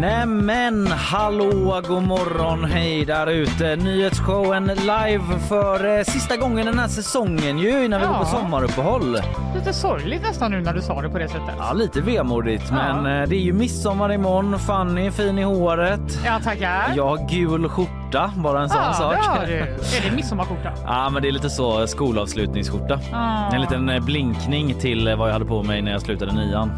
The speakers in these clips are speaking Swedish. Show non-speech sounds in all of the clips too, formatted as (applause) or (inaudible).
Nämen hallå, god morgon, hej där ute. Nyhetsshowen live för eh, sista gången den här säsongen ju innan vi går på Ja. sommaruppehåll. Lite sorgligt nästan nu när du sa det på det sättet. Ja, lite vemodigt Ja. men eh, det är ju midsommar imorgon. Fanny fin i håret. Ja, tackar. Jag har gul skjorta, bara en sån ja, sak. du. Är det midsommarskjorta? (laughs) Ja, men det är lite så skolavslutningsskjorta. Ah. En liten eh, blinkning till eh, vad jag hade på mig när jag slutade nian.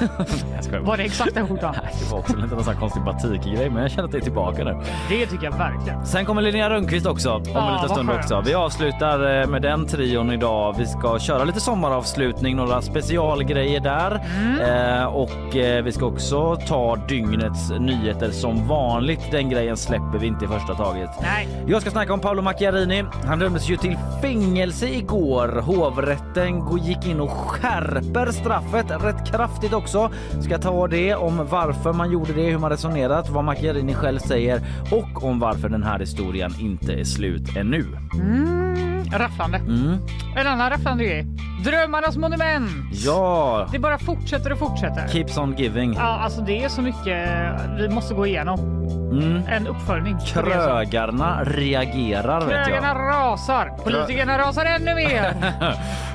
(laughs) jag. Var det exakt den skjortan? Nej, (laughs) Det var också lite någon sån konstig batikgrej men jag känner att det är tillbaka nu. Det tycker jag verkligen. Sen kommer Linnea Rönnqvist också om Ja, en liten stund skönt. också. Vi avslutar eh, med den trion idag. Vi ska köra lite sommaravslutning, några specialgrejer där Mm. eh, och eh, vi ska också ta dygnets nyheter som vanligt. Den grejen släpper vi inte i första taget. Nej. Jag ska snacka om Paolo Macchiarini. Han dömdes ju till fängelse igår. Hovrätten gick in och skärper straffet rätt kraftigt också. Ska ta det om varför man gjorde det, hur man resonerat, vad Macchiarini själv säger och om varför den här historien inte är slut ännu. Mm, rafflande. Mm. En annan rafflande grej. Drömmarnas monument. Ja, Det bara fortsätter och fortsätter. keeps on giving. Ja, alltså det är så mycket vi måste gå igenom. Mm. En uppföljning. Krögarna reagerar vet Krögarna jag. rasar. Politikerna rasar ännu mer. (laughs)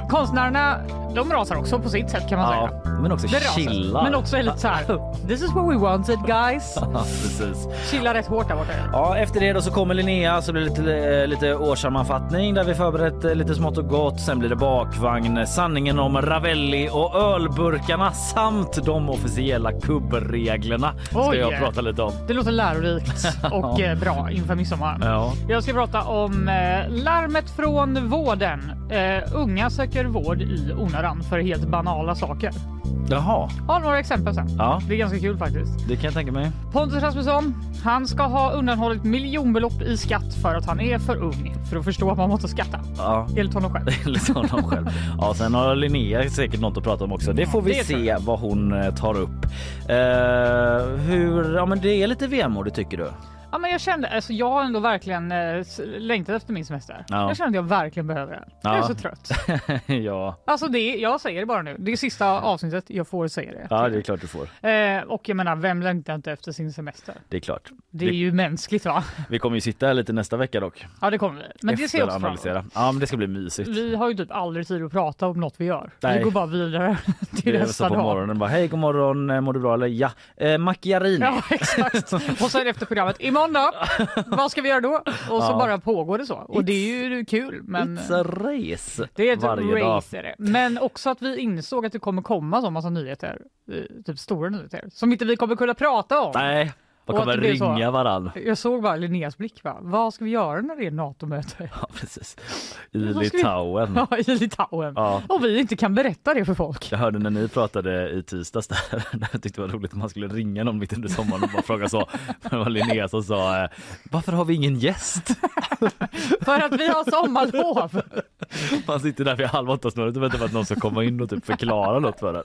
Konstnärerna, de rasar också på sitt sätt kan man Ja, säga. men också Det rasar. chillar. Men också är lite så här. (laughs) This is what we wanted guys. (laughs) Precis. Chillar rätt hårt där borta. Ja, efter det då så kommer Linnea så blir det lite, eh, lite årssammanfattning där vi förberett eh, lite smått och gott. Sen blir det bakvagn, sanningen om Ravelli och ölburkarna samt de officiella kubbreglerna ska Oj. jag prata lite om. Det låter lärorikt (laughs) och eh, bra inför midsommar. Ja. Jag ska prata om larmet från vården. Eh, unga söker vård i onödan för helt banala saker. Jaha, Har några exempel sen. ja, Det är ganska kul faktiskt. det kan jag tänka mig. Pontus Rasmusson, han ska ha undanhållit miljonbelopp i skatt för att han är för ung för att förstå att man måste skatta. Ja. Enligt honom själv. (laughs) Enligt honom själv. Ja, sen har Linnea säkert något att prata om också. Det får vi det se vad hon eh, tar upp. Eh, hur, ja men det är lite vemodigt tycker du? Ja, men jag kände, alltså jag har ändå verkligen eh, längtat efter min semester. Ja. Jag kände att jag verkligen behöver det. Jag är Ja. så trött. (laughs) ja. Alltså det, jag säger det bara nu. Det är sista avsnittet, jag får säga det. ja, det är klart du får. Eh, och jag menar, vem längtar inte efter sin semester? Det är klart. Det är ju mänskligt va? Vi kommer ju sitta här lite nästa vecka dock. Ja det kommer vi. Men det ser jag också. Efteranalysera. Ja, men det ska bli mysigt. Vi har ju typ aldrig tid att prata om något vi gör. Nej. Vi går bara vidare (laughs) till Det så nästa på dag. morgonen bara hej god morgon, eh, mår du bra eller ja. Eh, Macchiarini. Ja (laughs) exakt. Och sen efter programmet, imorgon då? (laughs) Vad ska vi göra då? Och så Ja. bara pågår det så. Och det är ju kul. Men It's a race. det är ett varje dag. race det. Men också att vi insåg att det kommer komma så massa nyheter. eh, Typ stora nyheter. Som inte vi kommer kunna prata om. Nej, Och kommer att blir så. ringa varann. Jag såg bara Linneas blick. Va? Vad ska vi göra när det är NATO-möte? (laughs) Ja precis. I ska vi- Litauen. (laughs) Ja, i Litauen. Ja. Och vi inte kan berätta det för folk. Jag hörde när ni pratade i tisdags där, (laughs) där jag tyckte det var roligt att man skulle ringa någon mitt under sommaren och bara fråga så. Det var Linnea som sa eh, varför har vi ingen gäst? För att vi har sommarlov. Man sitter där vid halv åtta snurret och väntar på att någon ska komma in och typ förklara något för en.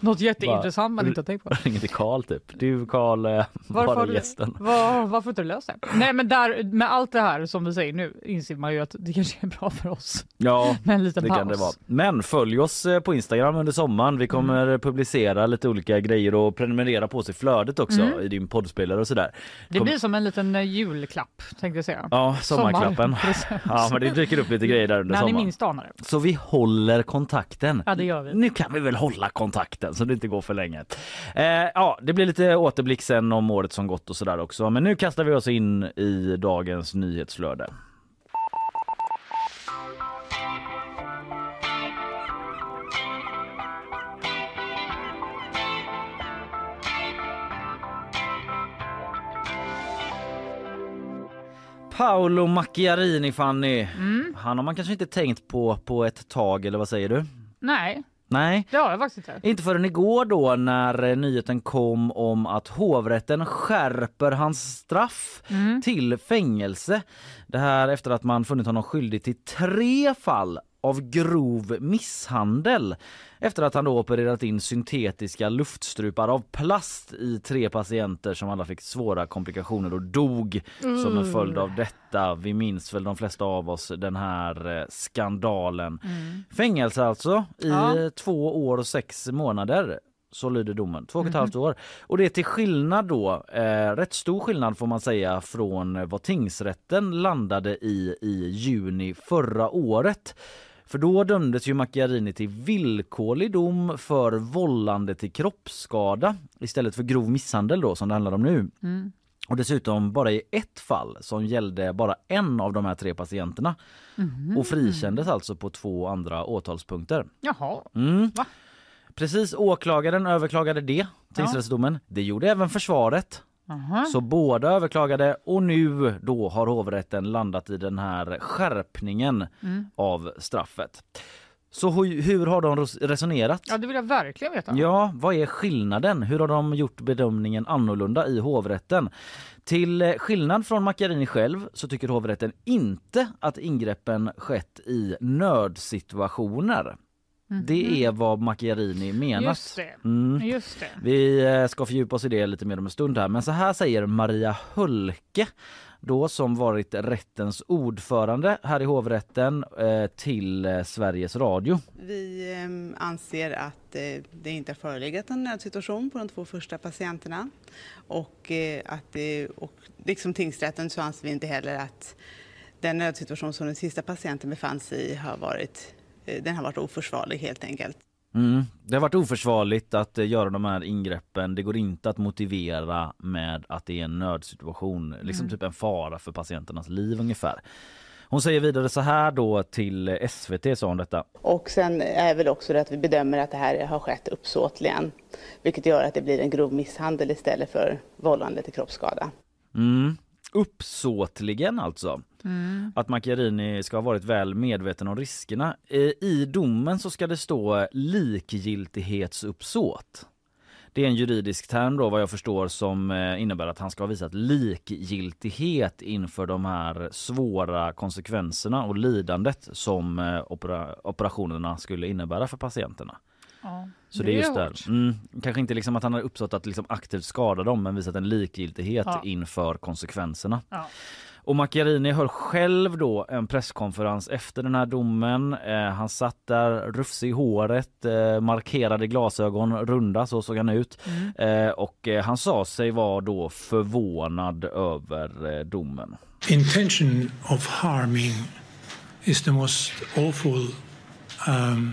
Något jätteintressant man inte har tänkt på. Ringer till Karl typ. Du Karl, eh, Varför var har du- gästen? Var, varför inte löst det? Nej men där, med allt det här som vi säger nu inser man ju att det kanske är bra för oss Ja, (laughs) med en liten det paus. kan det vara. Men följ oss eh, på Instagram under sommaren. Vi kommer Mm. publicera lite olika grejer och prenumerera på sig flödet också i din poddspelare och sådär. Mm. Det Kom- blir som en liten eh, julklapp tänkte jag säga. Ja, sommarklappen. (laughs) (laughs) Ja, men det dyker upp lite grejer där under När ni minst anar det. Så vi håller kontakten. Ja det gör vi. Nu kan vi väl hålla kontakten så det inte går för länge. Eh, ja, det blir lite återblick sen om året som gått och sådär också. Men nu kastar vi oss in i dagens nyhetsflöde. Paolo Macchiarini Fanny. Mm. Han har man kanske inte tänkt på på ett tag eller vad säger du? Nej, Nej, Det har jag faktiskt inte. inte förrän igår då när eh, nyheten kom om att hovrätten skärper hans straff till fängelse. Det här efter att man funnit honom skyldig till tre fall av grov misshandel efter att han då opererat in syntetiska luftstrupar av plast i tre patienter som alla fick svåra komplikationer och dog som en följd av detta. Vi minns väl de flesta av oss den här eh, skandalen. Fängelse alltså i Ja. två år och sex månader. Så lyder domen. Två och ett halvt år. Och det är till skillnad då, eh, rätt stor skillnad får man säga från vad tingsrätten landade i i juni förra året. För då dömdes ju Macchiarini till villkorlig dom för vållande till kroppsskada istället för grov misshandel då som det handlar om nu. Och dessutom bara i ett fall som gällde bara en av de här tre patienterna. Och frikändes alltså på två andra åtalspunkter. Jaha. Mm. Precis, åklagaren överklagade det, tingsrättsdomen. Det gjorde även försvaret. Aha. Så båda överklagade och nu då har hovrätten landat i den här skärpningen av straffet. Så hur, hur har de res- resonerat? Ja, det vill jag verkligen veta. Ja, vad är skillnaden? Hur har de gjort bedömningen annorlunda i hovrätten? Till skillnad från Macchiarini själv så tycker hovrätten inte att ingreppen skett i nödsituationer. Det är vad Macchiarini menat. Just det. Mm. Just det. Vi eh, ska fördjupa oss i det lite mer om en stund här. Men så här säger Maria Hölke då som varit rättens ordförande här i hovrätten eh, till eh, Sveriges Radio. Vi anser att det inte har förelegat en nödsituation på de två första patienterna. Och, att det, och liksom tingsrätten så anser vi inte heller att den nödsituation som den sista patienten befann sig i har varit, den har varit oförsvarlig helt enkelt. Mm. Det har varit oförsvarligt att eh, göra de här ingreppen. Det går inte att motivera med att det är en nödsituation, liksom typ en fara för patienternas liv ungefär. Hon säger vidare så här då till eh, SVT sa hon detta. Och sen är väl också det att vi bedömer att det här har skett uppsåtligen. Vilket gör att det blir en grov misshandel istället för vållande till kroppsskada. Mm. Uppsåtligen alltså. Att Macchiarini ska ha varit väl medveten om riskerna. I domen så ska det stå likgiltighetsuppsåt. Det är en juridisk term då vad jag förstår som eh, innebär att han ska ha visat likgiltighet inför de här svåra konsekvenserna och lidandet som eh, opera- operationerna skulle innebära för patienterna. Ja. Så det är just där. Mm, kanske inte liksom att han har uppsåt att liksom aktivt skada dem men visat en likgiltighet Ja. inför konsekvenserna. Ja. Och Macchiarini höll själv då en presskonferens efter den här domen. Eh, han satt där rufsig i håret, eh, markerade glasögon, runda så såg han ut. Eh, och eh, han sa sig vara då förvånad över eh, domen. intention of harming is the most awful um,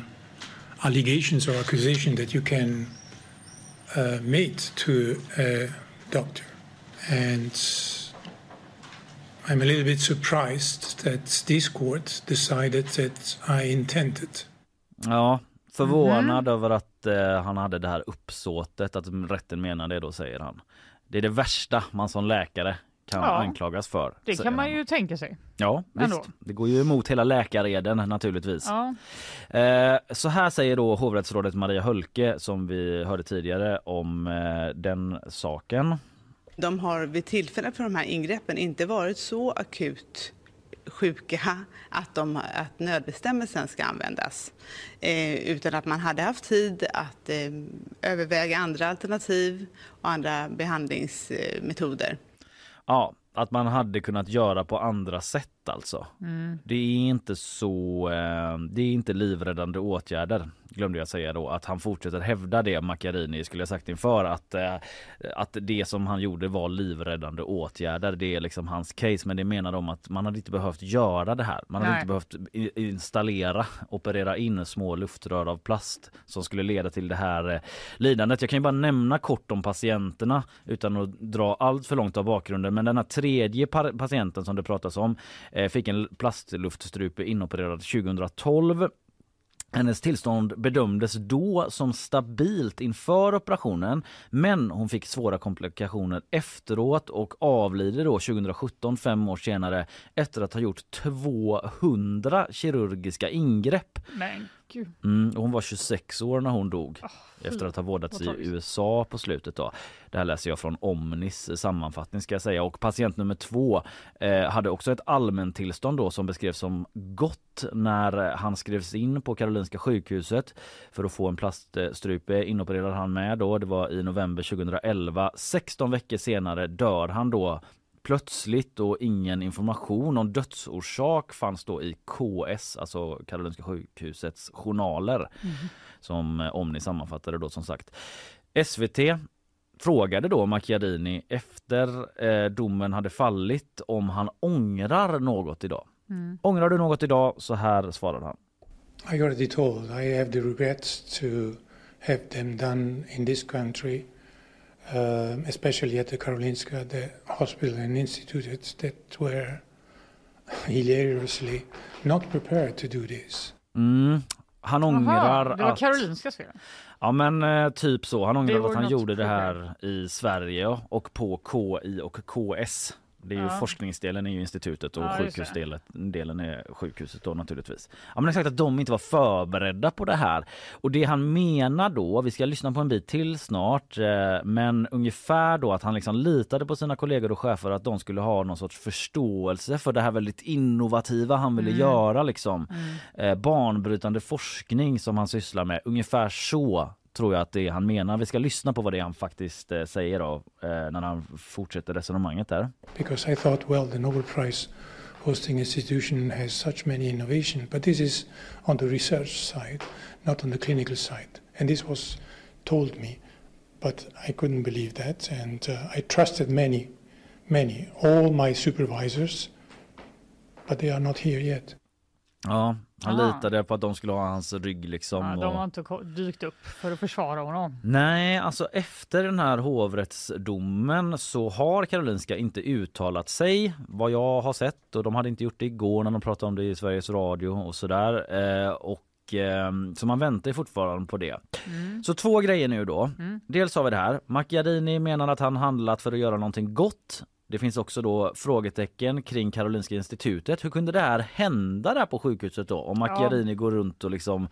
allegations or accusation that you can uh, make to a doctor. And I'm a little bit surprised that this court decided that I intended. Ja, förvånad över att eh, han hade det här uppsåtet, att rätten menar det då säger han. Det är det värsta man som läkare kan Ja. anklagas för. Det kan man ju tänka sig. Ja, Ändå. visst. Det går ju emot hela läkareden naturligtvis. Ja. Eh, så här säger då hovrättsrådet Maria Hölke som vi hörde tidigare om eh, den saken. De har vid tillfället för de här ingreppen inte varit så akut sjuka att, de, att nödbestämmelsen ska användas. Eh, utan att man hade haft tid att eh, överväga andra alternativ och andra behandlingsmetoder. Ja, att man hade kunnat göra på andra sätt alltså. Det är inte så, eh, det är inte livräddande åtgärder glömde jag säga då att han fortsätter hävda det Macchiarini skulle jag sagt inför att, eh, att det som han gjorde var livräddande åtgärder. Det är liksom hans case men det menar de att man hade inte behövt göra det här. Man hade Nej. inte behövt installera, operera in små luftrör av plast som skulle leda till det här eh, lidandet. Jag kan ju bara nämna kort om patienterna utan att dra allt för långt av bakgrunden. Men den här tredje patienten som det pratas om eh, fick en plastluftstrupe inopererad 2012. Hennes tillstånd bedömdes då som stabilt inför operationen men hon fick svåra komplikationer efteråt och avlider då 2017, fem år senare efter att ha gjort 200 kirurgiska ingrepp. Men Gud. Mm, hon var 26 år när hon dog Ah, efter att ha vårdats i. USA på slutet. Då. Det här läser jag från Omnis sammanfattning ska jag säga. Och patient nummer två eh, hade också ett allmäntillstånd då som beskrevs som gott när han skrevs in på Karolinska sjukhuset för att få en plaststrupe inopererad han med då. Det var i november 2011. 16 veckor senare dör han då plötsligt och ingen information om dödsorsak fanns då i KS, alltså Karolinska sjukhusets journaler som eh, Omni sammanfattade då som sagt. SVT frågade då Macchiarini efter eh, domen hade fallit om han ångrar något idag. Ångrar du något idag? Så här svarade han. I already told I have the regrets to have them done in this country, um, especially at the Karolinska, the hospital and institutes that were (laughs) hilariously not prepared to do this. Mm. Han ångrar Jaha, det var att... Karolinska fel. Ja men eh, typ så. Han ångrar att han gjorde det här i Sverige och på KI och KS. Det är ju Ja. forskningsdelen är ju institutet och Ja, sjukhusdelen delen är sjukhuset då naturligtvis. Ja men exakt att de inte var förberedda på det här. Och det han menar då, vi ska lyssna på en bit till snart, eh, men ungefär då att han liksom litade på sina kollegor och chefer att de skulle ha någon sorts förståelse för det här väldigt innovativa han ville göra liksom. Eh, banbrytande forskning som han sysslar med. Ungefär så tror jag att det är han menar. Vi ska lyssna på vad det är han faktiskt eh, säger då eh, när han fortsätter resonemanget där. because I thought, well, the Nobel Prize hosting institution has such many innovation, but this is on the research side, not on the clinical side. And this was told me, but I couldn't believe that. And uh, I trusted many, many, all my supervisors, but they are not here yet. Ja, han Ah. litade på att de skulle ha hans rygg liksom. Ja, de har inte dykt upp för att försvara honom. Nej, alltså efter den här hovrättsdomen så har Karolinska inte uttalat sig vad jag har sett och de hade inte gjort det igår när de pratade om det i Sveriges Radio och sådär. Eh, och eh, så man väntar fortfarande på det. Så två grejer nu då. Dels har vi det här. Macchiarini menar att han handlat för att göra någonting gott. Det finns också då frågetecken kring Karolinska institutet. Hur kunde det här hända där på sjukhuset då? Om Macchiarini går runt och liksom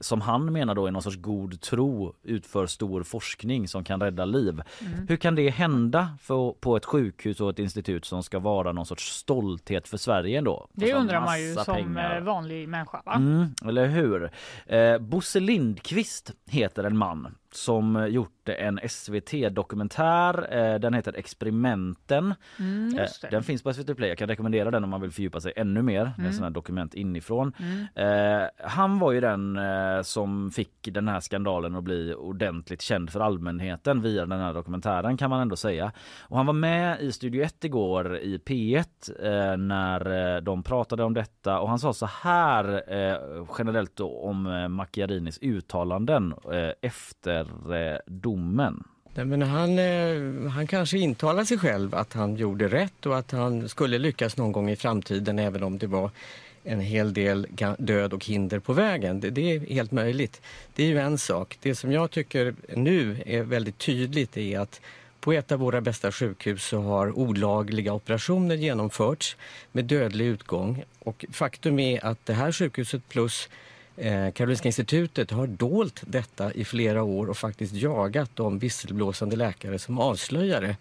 som han menar då i någon sorts god tro utför stor forskning som kan rädda liv. Hur kan det hända för, på ett sjukhus och ett institut som ska vara någon sorts stolthet för Sverige ändå? Det undrar man ju som pengar. eh, vanlig människa. Va? Mm, eller hur? Eh, Bosse Lindqvist heter en man som gjort en SVT-dokumentär. Eh, den heter Experimenten. Mm, Eh, det. Den finns på SVT Play. Jag kan rekommendera den om man vill fördjupa sig ännu mer med Mm. sådana här dokument inifrån. Eh, han var ju den som fick den här skandalen att bli ordentligt känd för allmänheten via den här dokumentären kan man ändå säga. Och han var med i Studio 1 igår i P1 eh, när de pratade om detta och han sa så här generellt om Macchiarinis uttalanden eh, efter domen. Nej, men han, eh, han kanske intalar sig själv att han gjorde rätt och att han skulle lyckas någon gång i framtiden även om det var en hel del död och hinder på vägen. Det, det är helt möjligt. Det är ju en sak. Det som jag tycker nu är väldigt tydligt är att på ett av våra bästa sjukhus så har olagliga operationer genomförts med dödlig utgång. Och faktum är att det här sjukhuset plus Eh, Karolinska institutet har dolt detta i flera år och faktiskt jagat de visselblåsande läkare som avslöjar det.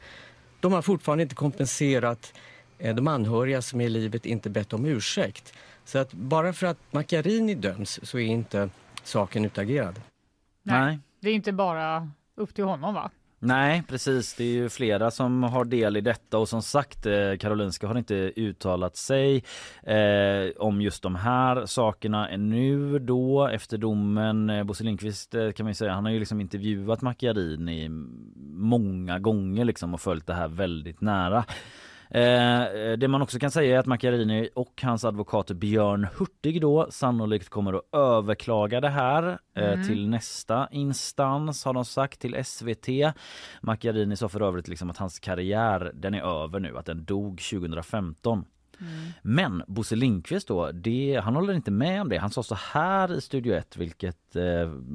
De har fortfarande inte kompenserat eh, de anhöriga som är i livet inte bett om ursäkt. Så att bara för att Macchiarini döms så är inte saken utagerad. Nej. Nej. Det är inte bara upp till honom va? Nej precis, det är ju flera som har del i detta och som sagt eh, Karolinska har inte uttalat sig eh, om just de här sakerna ännu då efter domen. Eh, Bosse Lindqvist eh, kan man ju säga, han har ju liksom intervjuat Macchiarini många gånger liksom och följt det här väldigt nära. Eh, det man också kan säga är att Macchiarini och hans advokat Björn Hurtig då sannolikt kommer att överklaga det här eh, till nästa instans har de sagt till SVT. Macchiarini sa för övrigt liksom att hans karriär den är över nu, att den dog 2015. Men Bosse Lindqvist då, det, han håller inte med om det. Han sa så här i Studio 1 vilket eh,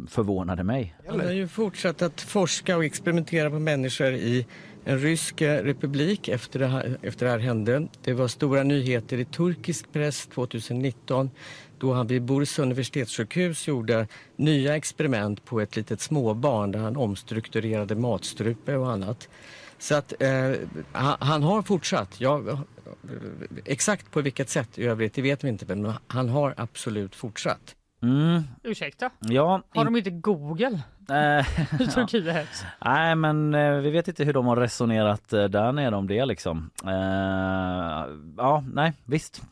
förvånade mig. Han har ju fortsatt att forska och experimentera på människor i en rysk eh, republik efter det, här, efter det här hände. Det var stora nyheter i turkisk press 2019 då han vid Boris universitetssjukhus gjorde nya experiment på ett litet småbarn där han omstrukturerade matstrupe och annat. Så att eh, han, han, har fortsatt. Ja, exakt på vilket sätt i övrigt, det vet vi inte, men han har absolut fortsatt. Mm. Ursäkta? Ja, har de inte Google? (laughs) I Turkiet? Nej, men eh, vi vet inte hur de har resonerat eh, där nere om det liksom. Uh, ja, nej, visst.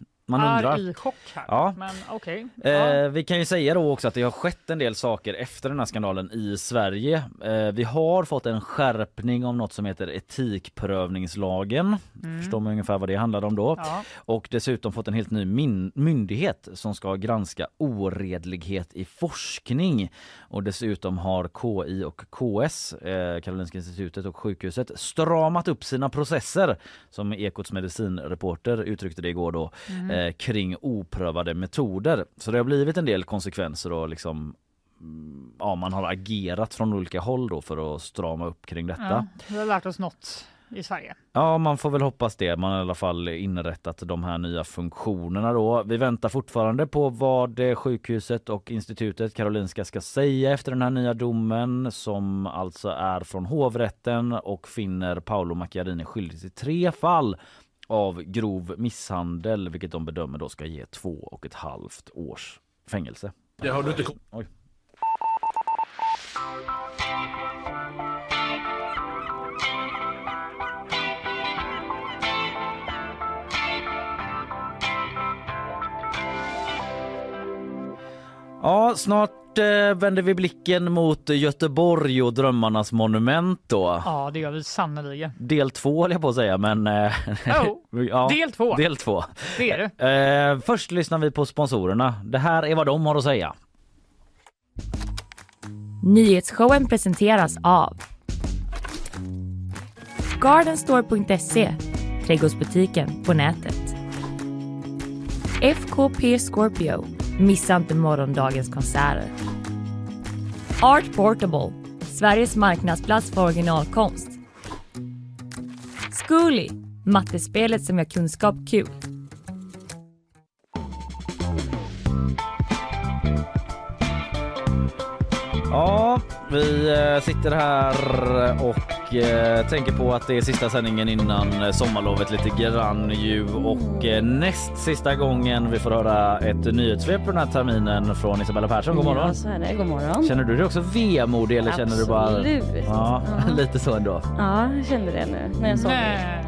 Man undrar. Är i chock här. Ja. Men Okay. Ja. Eh, vi kan ju säga då också att det har skett en del saker efter den här skandalen i Sverige. Eh, vi har fått en skärpning av något som heter etikprövningslagen. Mm. Förstår man ungefär vad det handlar om då. Ja. Och dessutom fått en helt ny myndighet som ska granska oredlighet i forskning. Och dessutom har KI och KS, eh, Karolinska institutet och sjukhuset stramat upp sina processer som Ekots medicinreporter uttryckte det igår då. Mm eh, kring oprövade metoder. Så det har blivit en del konsekvenser och liksom mm, ja, man har agerat från olika håll då för att strama upp kring detta. Ja, vi har lärt oss något i Sverige. Ja, man får väl hoppas det. Man har i alla fall inrättat de här nya funktionerna då. Vi väntar fortfarande på vad sjukhuset och institutet Karolinska ska säga efter den här nya domen som alltså är från hovrätten och finner Paolo Macchiarini skyldig till tre fall av grov misshandel vilket de bedömer då ska ge två och ett halvt års fängelse. Det har du inte... Oj. Ja, snart eh, vänder vi blicken mot Göteborg och drömmarnas monument då. Ja, det gör vi sannerligen. Del två håller jag på att säga, men... Eh, oh, (laughs) ja, del två. Del två. Det är det. Eh, först lyssnar vi på sponsorerna. Det här är vad de har att säga. Nyhetsshowen presenteras av Gardenstore.se, trädgårdsbutiken på nätet. FKP Scorpio Missa inte morgondagens konserter. Art Portable, Sveriges marknadsplats för originalkonst. Zcooly, mattespelet som gör kunskap kul. Ja, vi eh, sitter här och eh, tänker på att det är sista sändningen innan eh, sommarlovet lite grann ju och näst sista gången vi får höra ett nyhetssvep på den här terminen från Isabella Persson. God morgon! Ja, så är det. God morgon! Känner du dig också vemodig eller Absolut. känner du bara... Absolut! Ja, ja, (laughs) lite så ändå. Ja, jag kände det nu när jag såg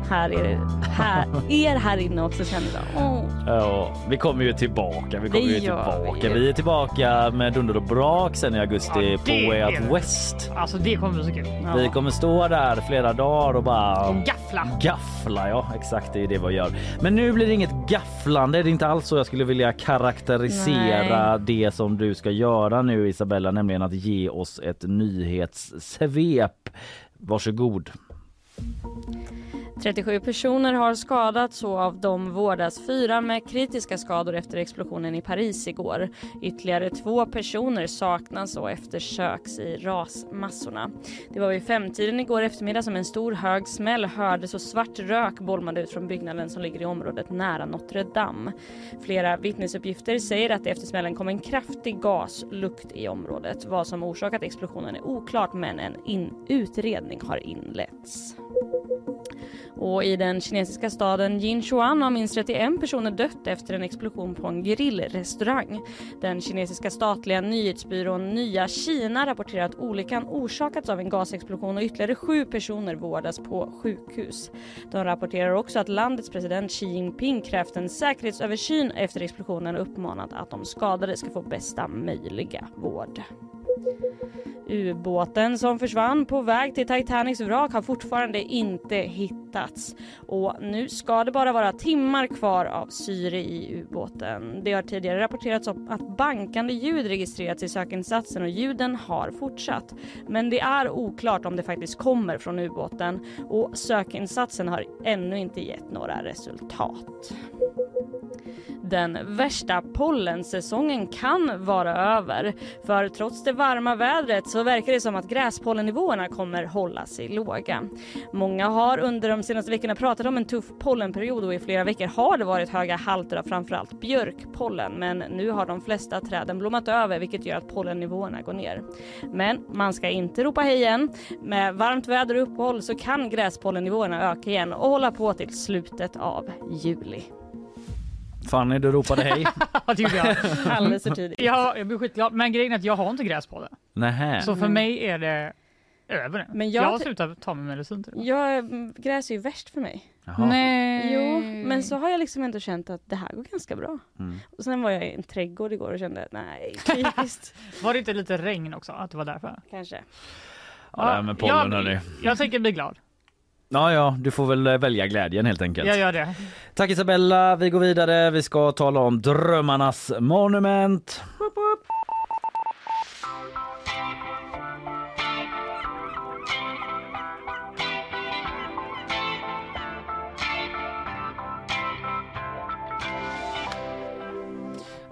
här, er, här, er här inne också kände jag. Oh. Ja, vi kommer ju tillbaka. Vi kommer ju tillbaka. Vi. vi är tillbaka med dunder och brak sen i augusti på Way Out West. Alltså det kommer bli så kul. Ja. Vi kommer stå där flera dagar och bara... Gaffla. Gaffla, ja exakt det är det vi gör. Men nu blir det inget gafflande. Det är inte alls så jag skulle vilja karaktärisera Nej. det som du ska göra nu Isabella, nämligen att ge oss ett nyhetssvep. Varsågod. 37 personer har skadats och av dem vårdas fyra med kritiska skador efter explosionen i Paris igår. Ytterligare två personer saknas och eftersöks i rasmassorna. Det var vid femtiden igår eftermiddag som en stor hög smäll hördes och svart rök bolmade ut från byggnaden som ligger i området nära Notre Dame. Flera vittnesuppgifter säger att efter smällen kom en kraftig gaslukt i området. Vad som orsakat explosionen är oklart men en in utredning har inletts. Och i den kinesiska staden Jinchuan har minst 31 personer dött efter en explosion på en grillrestaurang. Den kinesiska statliga nyhetsbyrån Nya Kina rapporterar att olyckan orsakats av en gasexplosion och ytterligare sju personer vårdas på sjukhus. De rapporterar också att landets president Xi Jinping krävt en säkerhetsöversyn efter explosionen och uppmanat att de skadade ska få bästa möjliga vård. Ubåten som försvann på väg till Titanics vrak har fortfarande inte hittats och nu ska det bara vara timmar kvar av syre i ubåten. Det har tidigare rapporterats om att bankande ljud registrerats i sökinsatsen och ljuden har fortsatt. Men det är oklart om det faktiskt kommer från ubåten och sökinsatsen har ännu inte gett några resultat. Den värsta pollensäsongen kan vara över. För trots det varma vädret så verkar det som att gräspollennivåerna kommer hålla sig låga. Många har under de senaste veckorna pratat om en tuff pollenperiod och i flera veckor har det varit höga halter av framförallt björkpollen men nu har de flesta träden blommat över vilket gör att pollennivåerna går ner. Men man ska inte ropa hej än. Med varmt väder och uppehåll så kan gräspollennivåerna öka igen och hålla på till slutet av juli. Fanny, du ropade hej. (laughs) Ja, det gjorde jag. Alldeles för tidigt. Ja, jag blir skitglad. Men grejen är att jag har inte gräspollen. Nähä. Så för mig är det över nu. Men jag jag har slutat ta min medicin till det. Ja, mm, gräs är ju värst för mig. Jaha. Nej. Jo, men så har jag liksom ändå känt att det här går ganska bra. Mm. Och sen var jag i en trädgård igår och kände nej, typiskt (laughs) Var det inte lite regn också? Att det var därför? kanske. Ja, det här med pollen hörni. jag, jag tänker bli glad. Ja, ja, du får väl eh, välja glädjen helt enkelt. Jag gör det. Tack Isabella, vi går vidare. Vi ska tala om drömmarnas monument.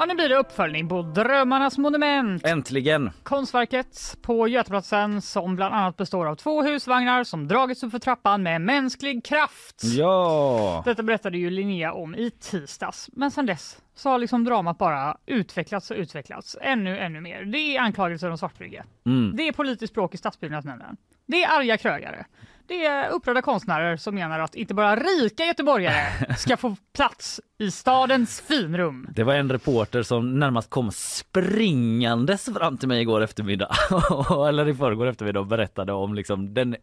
Ja, nu blir det uppföljning på Drömmarnas monument. Äntligen! Konstverket på Götaplatsen som bland annat består av två husvagnar som dragits upp för trappan med mänsklig kraft. Ja! Detta berättade ju Linnea om i tisdags, men sedan dess så har liksom dramat bara utvecklats och utvecklats ännu, ännu mer. Det är anklagelser om svartbygge. Mm. Det är politiskt språk i stadsbyggnadsnämnden. Det är arga krögare. Det är upprörda konstnärer som menar att inte bara rika göteborgare (laughs) ska få plats i stadens finrum. Det var en reporter som närmast kom springandes fram till mig igår eftermiddag (laughs) eller i förrgår eftermiddag och berättade om liksom den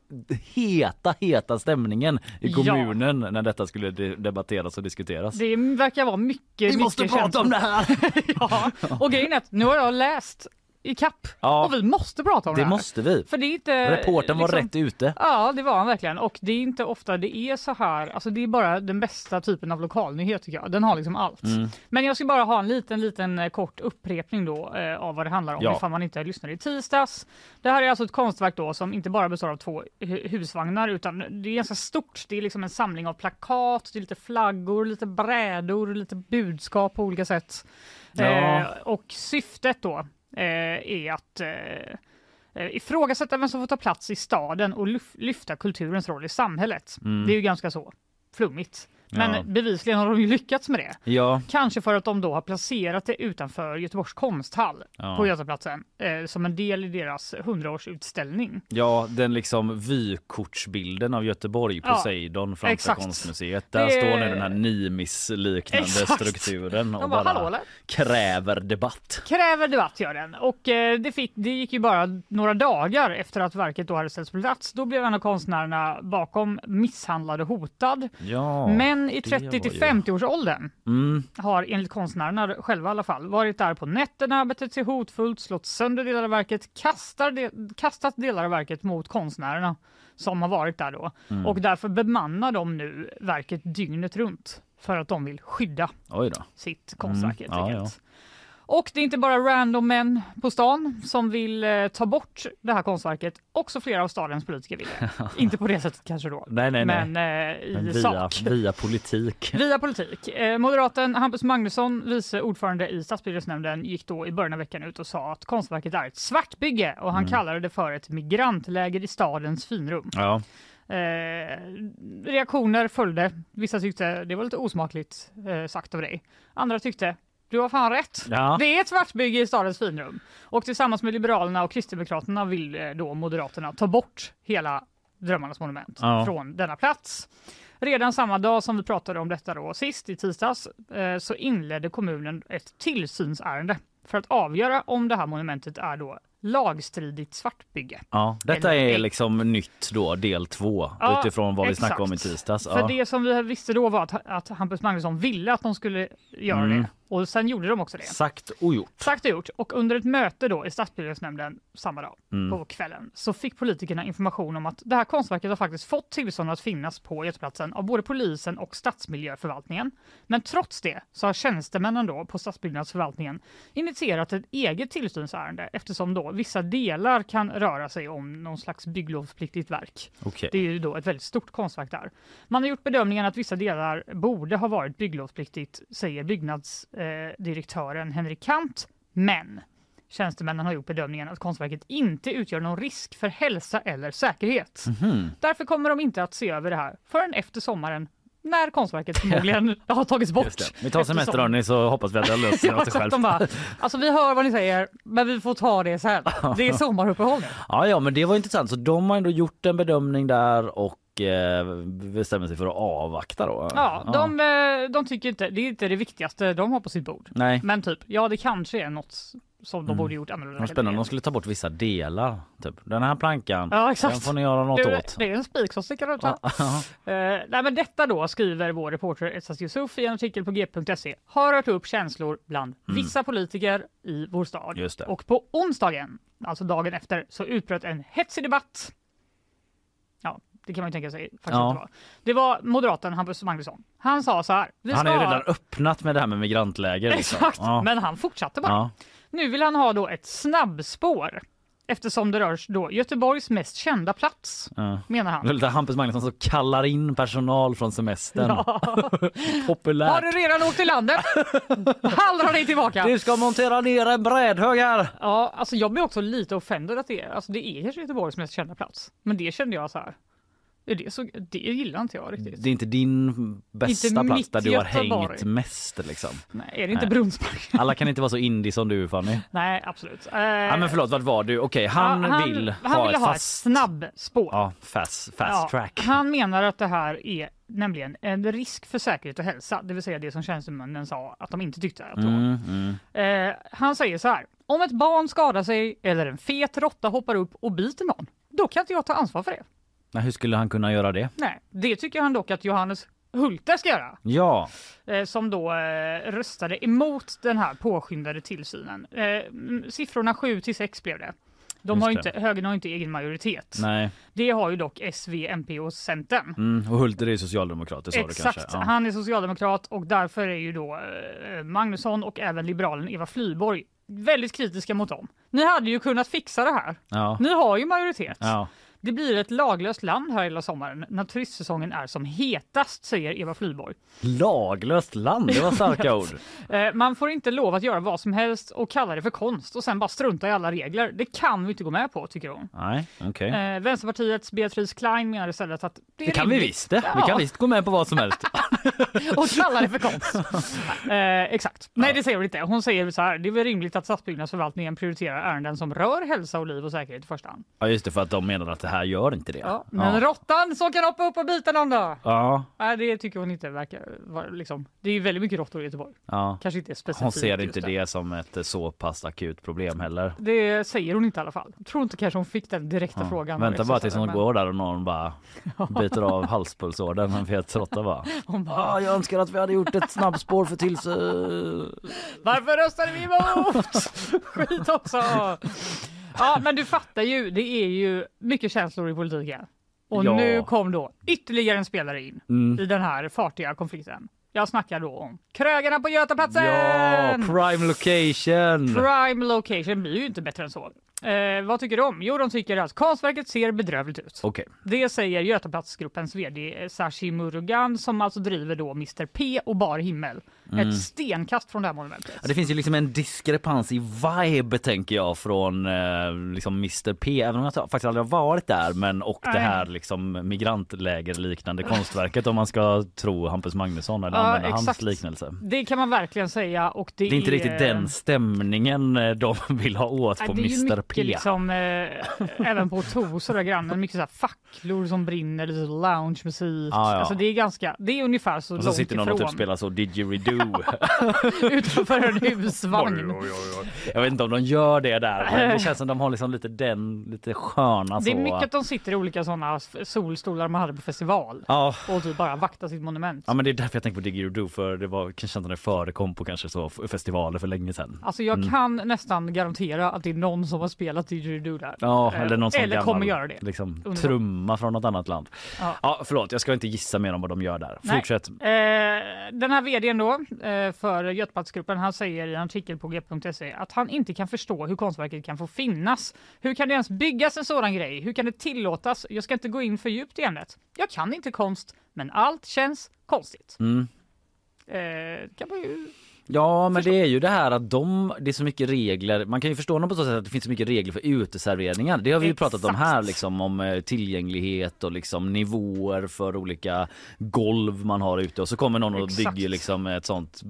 heta, heta stämningen i Ja. kommunen när detta skulle de- debatteras och diskuteras. Det verkar vara mycket, Vi mycket måste prata om det här! (laughs) ja, och grejen är att nu har jag läst i kapp Ja. och vi måste prata om det, Det här. måste vi. För det är inte... Reporten var liksom- rätt ute. Ja, det var han verkligen. Och det är inte ofta det är så här. Alltså det är bara den bästa typen av lokalnyhet tycker jag. Den har liksom allt. Mm. Men jag ska bara ha en liten, liten eh, kort upprepning då eh, av vad det handlar om Ja. ifall man inte lyssnade i tisdags. Det här är alltså ett konstverk då som inte bara består av två hu- husvagnar utan det är ganska stort. Det är liksom en samling av plakat, det är lite flaggor, lite brädor, lite budskap på olika sätt. Ja. Eh, och syftet då är att eh, eh, ifrågasätta vem som får ta plats i staden och lyf- lyfta kulturens roll i samhället. Mm. Det är ju ganska så flummigt. Men Ja. bevisligen har de ju lyckats med det. Ja, Kanske för att de då har placerat det utanför Göteborgs konsthall Ja. på Götaplatsen eh, som en del i deras 100-årsutställning. ja, den liksom vykortsbilden av Göteborg, Ja, Poseidon framför exakt. konstmuseet. Där Det- står nu den här Nimis-liknande strukturen och bara, bara kräver debatt. Kräver debatt gör den och eh, det, fick, det gick ju bara några dagar efter att verket då hade ställts på plats. Då blev en av konstnärerna bakom misshandlad och hotad. Ja, Men i det var 30 till ju- 50 års åldern Mm, har enligt konstnärerna själva i alla fall varit där på nätterna, betett sig hotfullt, slått sönder delar av verket, kastar de, kastat delar av verket mot konstnärerna som har varit där då. Mm. Och därför bemannar de nu verket dygnet runt för att de vill skydda sitt konstverk Mm, helt ja, enkelt. Och det är inte bara random män på stan som vill eh, ta bort det här konstverket. Också flera av stadens politiker vill (laughs) inte på det sättet kanske då, Nej, nej, nej. men eh, i Men via, sak. via politik. (laughs) Via politik. Eh, moderaten Hampus Magnusson, vice ordförande i stadsbyggnadsnämnden, gick då i början av veckan ut och sa att konstverket är ett svartbygge och han Mm. kallade det för ett migrantläger i stadens finrum. Ja, Eh, reaktioner följde. Vissa tyckte det var lite osmakligt eh, sagt av dig. Andra tyckte du har fan rätt. Ja. Det är ett svartbygge i stadens finrum. Och tillsammans med Liberalerna och Kristdemokraterna vill eh, då Moderaterna ta bort hela Drömmarnas monument Ja. från denna plats. Redan samma dag som vi pratade om detta då sist i tisdags eh, så inledde kommunen ett tillsynsärende för att avgöra om det här monumentet är då lagstridigt svartbygge. ja. Detta Eller- är liksom nytt då, del två Ja, utifrån vad vi exakt. snackade om i tisdags. För Ja. det som vi visste då var att, att Hampus Magnusson ville att de skulle göra Mm. det. Och sen gjorde de också det. Sagt och gjort. Sagt och gjort. Och under ett möte då i stadsbyggnadsnämnden samma dag Mm. på kvällen så fick politikerna information om att det här konstverket har faktiskt fått tillstånd att finnas på Göteplatsen av både polisen och stadsmiljöförvaltningen. Men trots det så har tjänstemännen då på stadsbyggnadsförvaltningen initierat ett eget tillsynsärende eftersom då vissa delar kan röra sig om någon slags bygglovspliktigt verk. Okej. Det är ju då ett väldigt stort konstverk där. Man har gjort bedömningen att vissa delar borde ha varit bygglovspliktigt, säger byggnadsdirektören Henrik Kant. Men tjänstemännen har gjort bedömningen att konstverket inte utgör någon risk för hälsa eller säkerhet. Mhm. Därför kommer de inte att se över det här förrän efter sommaren när konstverket (laughs) förmodligen har tagits bort. Vi tar semester hörni så hoppas vi att det löser sig Ja, sig så att själv. de bara, alltså vi hör vad ni säger, men vi får ta det sen. (laughs) Det är sommaruppehåll nu. Ja, ja, men det var intressant. Så de har ändå gjort en bedömning där och eh, bestämmer sig för att avvakta då. Ja, de, eh, de tycker inte, det är inte det viktigaste de har på sitt bord. Nej. Men typ, ja det kanske är något som de Mm. borde gjort annorlunda. Vad spännande om de skulle ta bort vissa delar. Typ. Den här plankan, Ja, exakt. den får ni göra något Du, åt. Det är en spik som sticker ut här. Ja. (laughs) Eh, nej, men detta då skriver vår reporter Essas Yusuf i en artikel på g.se har rört upp känslor bland vissa politiker i vår stad. Mm. Just det. Och på onsdagen, alltså dagen efter, så utbröt en hetsig debatt. Det kan man ju tänka sig faktiskt Ja. det var. Det var moderaten Hampus Magnusson. Han sa så här. Han har ju redan öppnat med det här med migrantläger. Liksom. Exakt, Ja. men han fortsatte bara. Ja. Nu vill han ha då ett snabbspår eftersom det rör då Göteborgs mest kända plats, Ja. menar Det är han. lite Hampus Magnusson som kallar in personal från semestern. Ja. (laughs) Populärt. Har du redan åkt till landet? (laughs) Hallra dig tillbaka! Du ska montera ner en brädhög här. Ja, alltså jag blir också lite offended att det är, alltså det är Göteborgs mest kända plats. Men det kände jag så här. Det, så, det gillar inte jag riktigt. Det är inte din bästa Inte plats där du har Göteborg. hängt mest liksom. Nej, är det inte Nej. Brunnspark? (laughs) Alla kan inte vara så indie som du Fanny. Nej, absolut. Eh, Ja men förlåt, vad var du? Okej, han, ja, vill han ha ville ett ha ett fast... snabbspår. Ja, fast, fast Ja, track. Han menar att det här är nämligen en risk för säkerhet och hälsa, det vill säga det som tjänstemännen sa att de inte tyckte att det var. Mm, mm. Eh, han säger så här, om ett barn skadar sig eller en fet råtta hoppar upp och biter någon, då kan inte jag ta ansvar för det. Men hur skulle han kunna göra det? Nej, det tycker han dock att Johannes Hulte ska göra. Ja, eh, som då eh, röstade emot den här påskyndade tillsynen. Eh, siffrorna 7 till 6 blev det. De Just har det. inte, högern har inte egen majoritet. nej. Det har ju dock S, V, MP och Centern. Mm, och Hulter är socialdemokrater sa du Exakt, kanske? Ja. han är socialdemokrat och därför är ju då eh, Magnusson och även liberalen Eva Flyborg väldigt kritiska mot dem. Ni hade ju kunnat fixa det här. Ja. Ni har ju majoritet. Ja. Det blir ett laglöst land här hela sommaren när turistsäsongen är som hetast, säger Eva Flyborg. Laglöst land, det var starka (laughs) ord. Eh, Man får inte lov att göra vad som helst och kalla det för konst och sen bara strunta i alla regler. Det kan vi inte gå med på, tycker hon. Nej, okej. Eh, Vänsterpartiets Beatrice Klein menar istället att det Det kan vi visst det. Vi Ja. kan visst gå med på vad som helst. (laughs) och kalla det för konst. (laughs) eh, exakt. Nej, det säger hon inte. Hon säger så här, det är väl rimligt att stadsbyggnadsförvaltningen prioriterar ärenden som rör hälsa och liv och säkerhet i första hand. Ja just det, för att de menar att det här gör inte det. Ja, men råttan som kan hoppa upp och bita någon då? ja, Nej, det tycker hon inte verkar vara liksom. Det är väldigt mycket råttor i Göteborg. ja. Kanske inte specifikt. Hon ser inte där. det som ett eh, så pass akut problem heller. Det säger hon inte i alla fall. Jag tror inte kanske hon fick den direkta Ja. frågan. Vänta bara tills hon men går där och någon bara (laughs) biter av halspulsådern. Råtta bara. (laughs) Hon bara, Ah, jag önskar att vi hade gjort ett snabbspår för tills... eh, Varför röstade vi emot? (laughs) Skit också! Ja, men du fattar ju, det är ju mycket känslor i politiken. Och Ja. nu kom då ytterligare en spelare in Mm. i den här fartiga konflikten. Jag snackar då om krögarna på Götaplatsen! Ja, prime location! Prime location blir ju inte bättre än så. Eh, vad tycker de? Jo, de tycker att konstverket ser bedrövligt ut. Okej. Det säger Götaplatsgruppens vd Sashi Murugan som alltså driver då Mr P och Bar himmel. Mm. Ett stenkast från det här monumentet. Ja, det finns ju liksom en diskrepans i vibe tänker jag från eh, liksom Mr P, även om jag faktiskt aldrig har varit där men och det Nej. här liksom migrantlägerliknande konstverket om man ska tro Hampus Magnusson eller Ja, använda hans liknelse. Det kan man verkligen säga och det, Det är inte riktigt den stämningen eh, de (laughs) vill ha åt Nej, på det är Mr mycket P. liksom, eh, även på Tos och där grannen, mycket så här facklor som brinner, lite loungemusik. Ja, ja. Alltså det är ganska, det är ungefär så Och så långt sitter någon ifrån. och typ spelar så didgeridoo do. (laughs) utanför en husvagn. Jag vet inte om de gör det där. Men det känns som de har liksom lite den, lite sköna Det är så. mycket att de sitter i olika sådana solstolar man hade på festival Ja. och typ bara vaktar sitt monument. Ja men det är därför jag tänker på Digger Do för det var kanske som det förekom på kanske så festivaler för länge sedan. Alltså jag Mm. kan nästan garantera att det är någon som har spelat didgeridoo där. Ja, Eh, eller någon sån eller gammal kommer göra det. liksom, trumma från något annat land. Ja. Ja. förlåt, jag ska inte gissa mer om vad de gör där. Nej. Fortsätt. Eh, den här vdn då eh, för Göteborgsgruppen, han säger i en artikel på g.se att han inte kan förstå hur konstverket kan få finnas. Hur kan det ens byggas en sådan grej? Hur kan det tillåtas? Jag ska inte gå in för djupt i ämnet. Jag kan inte konst, men allt känns konstigt. Mm. Eh, kan man ju... Ja men det är ju det här att de, det är så mycket regler, man kan ju förstå dem på så sätt att det finns så mycket regler för uteserveringar. Det har vi ju pratat om här Exakt. liksom om eh, tillgänglighet och liksom nivåer för olika golv man har ute och så kommer någon och Exakt. bygger liksom ett sånt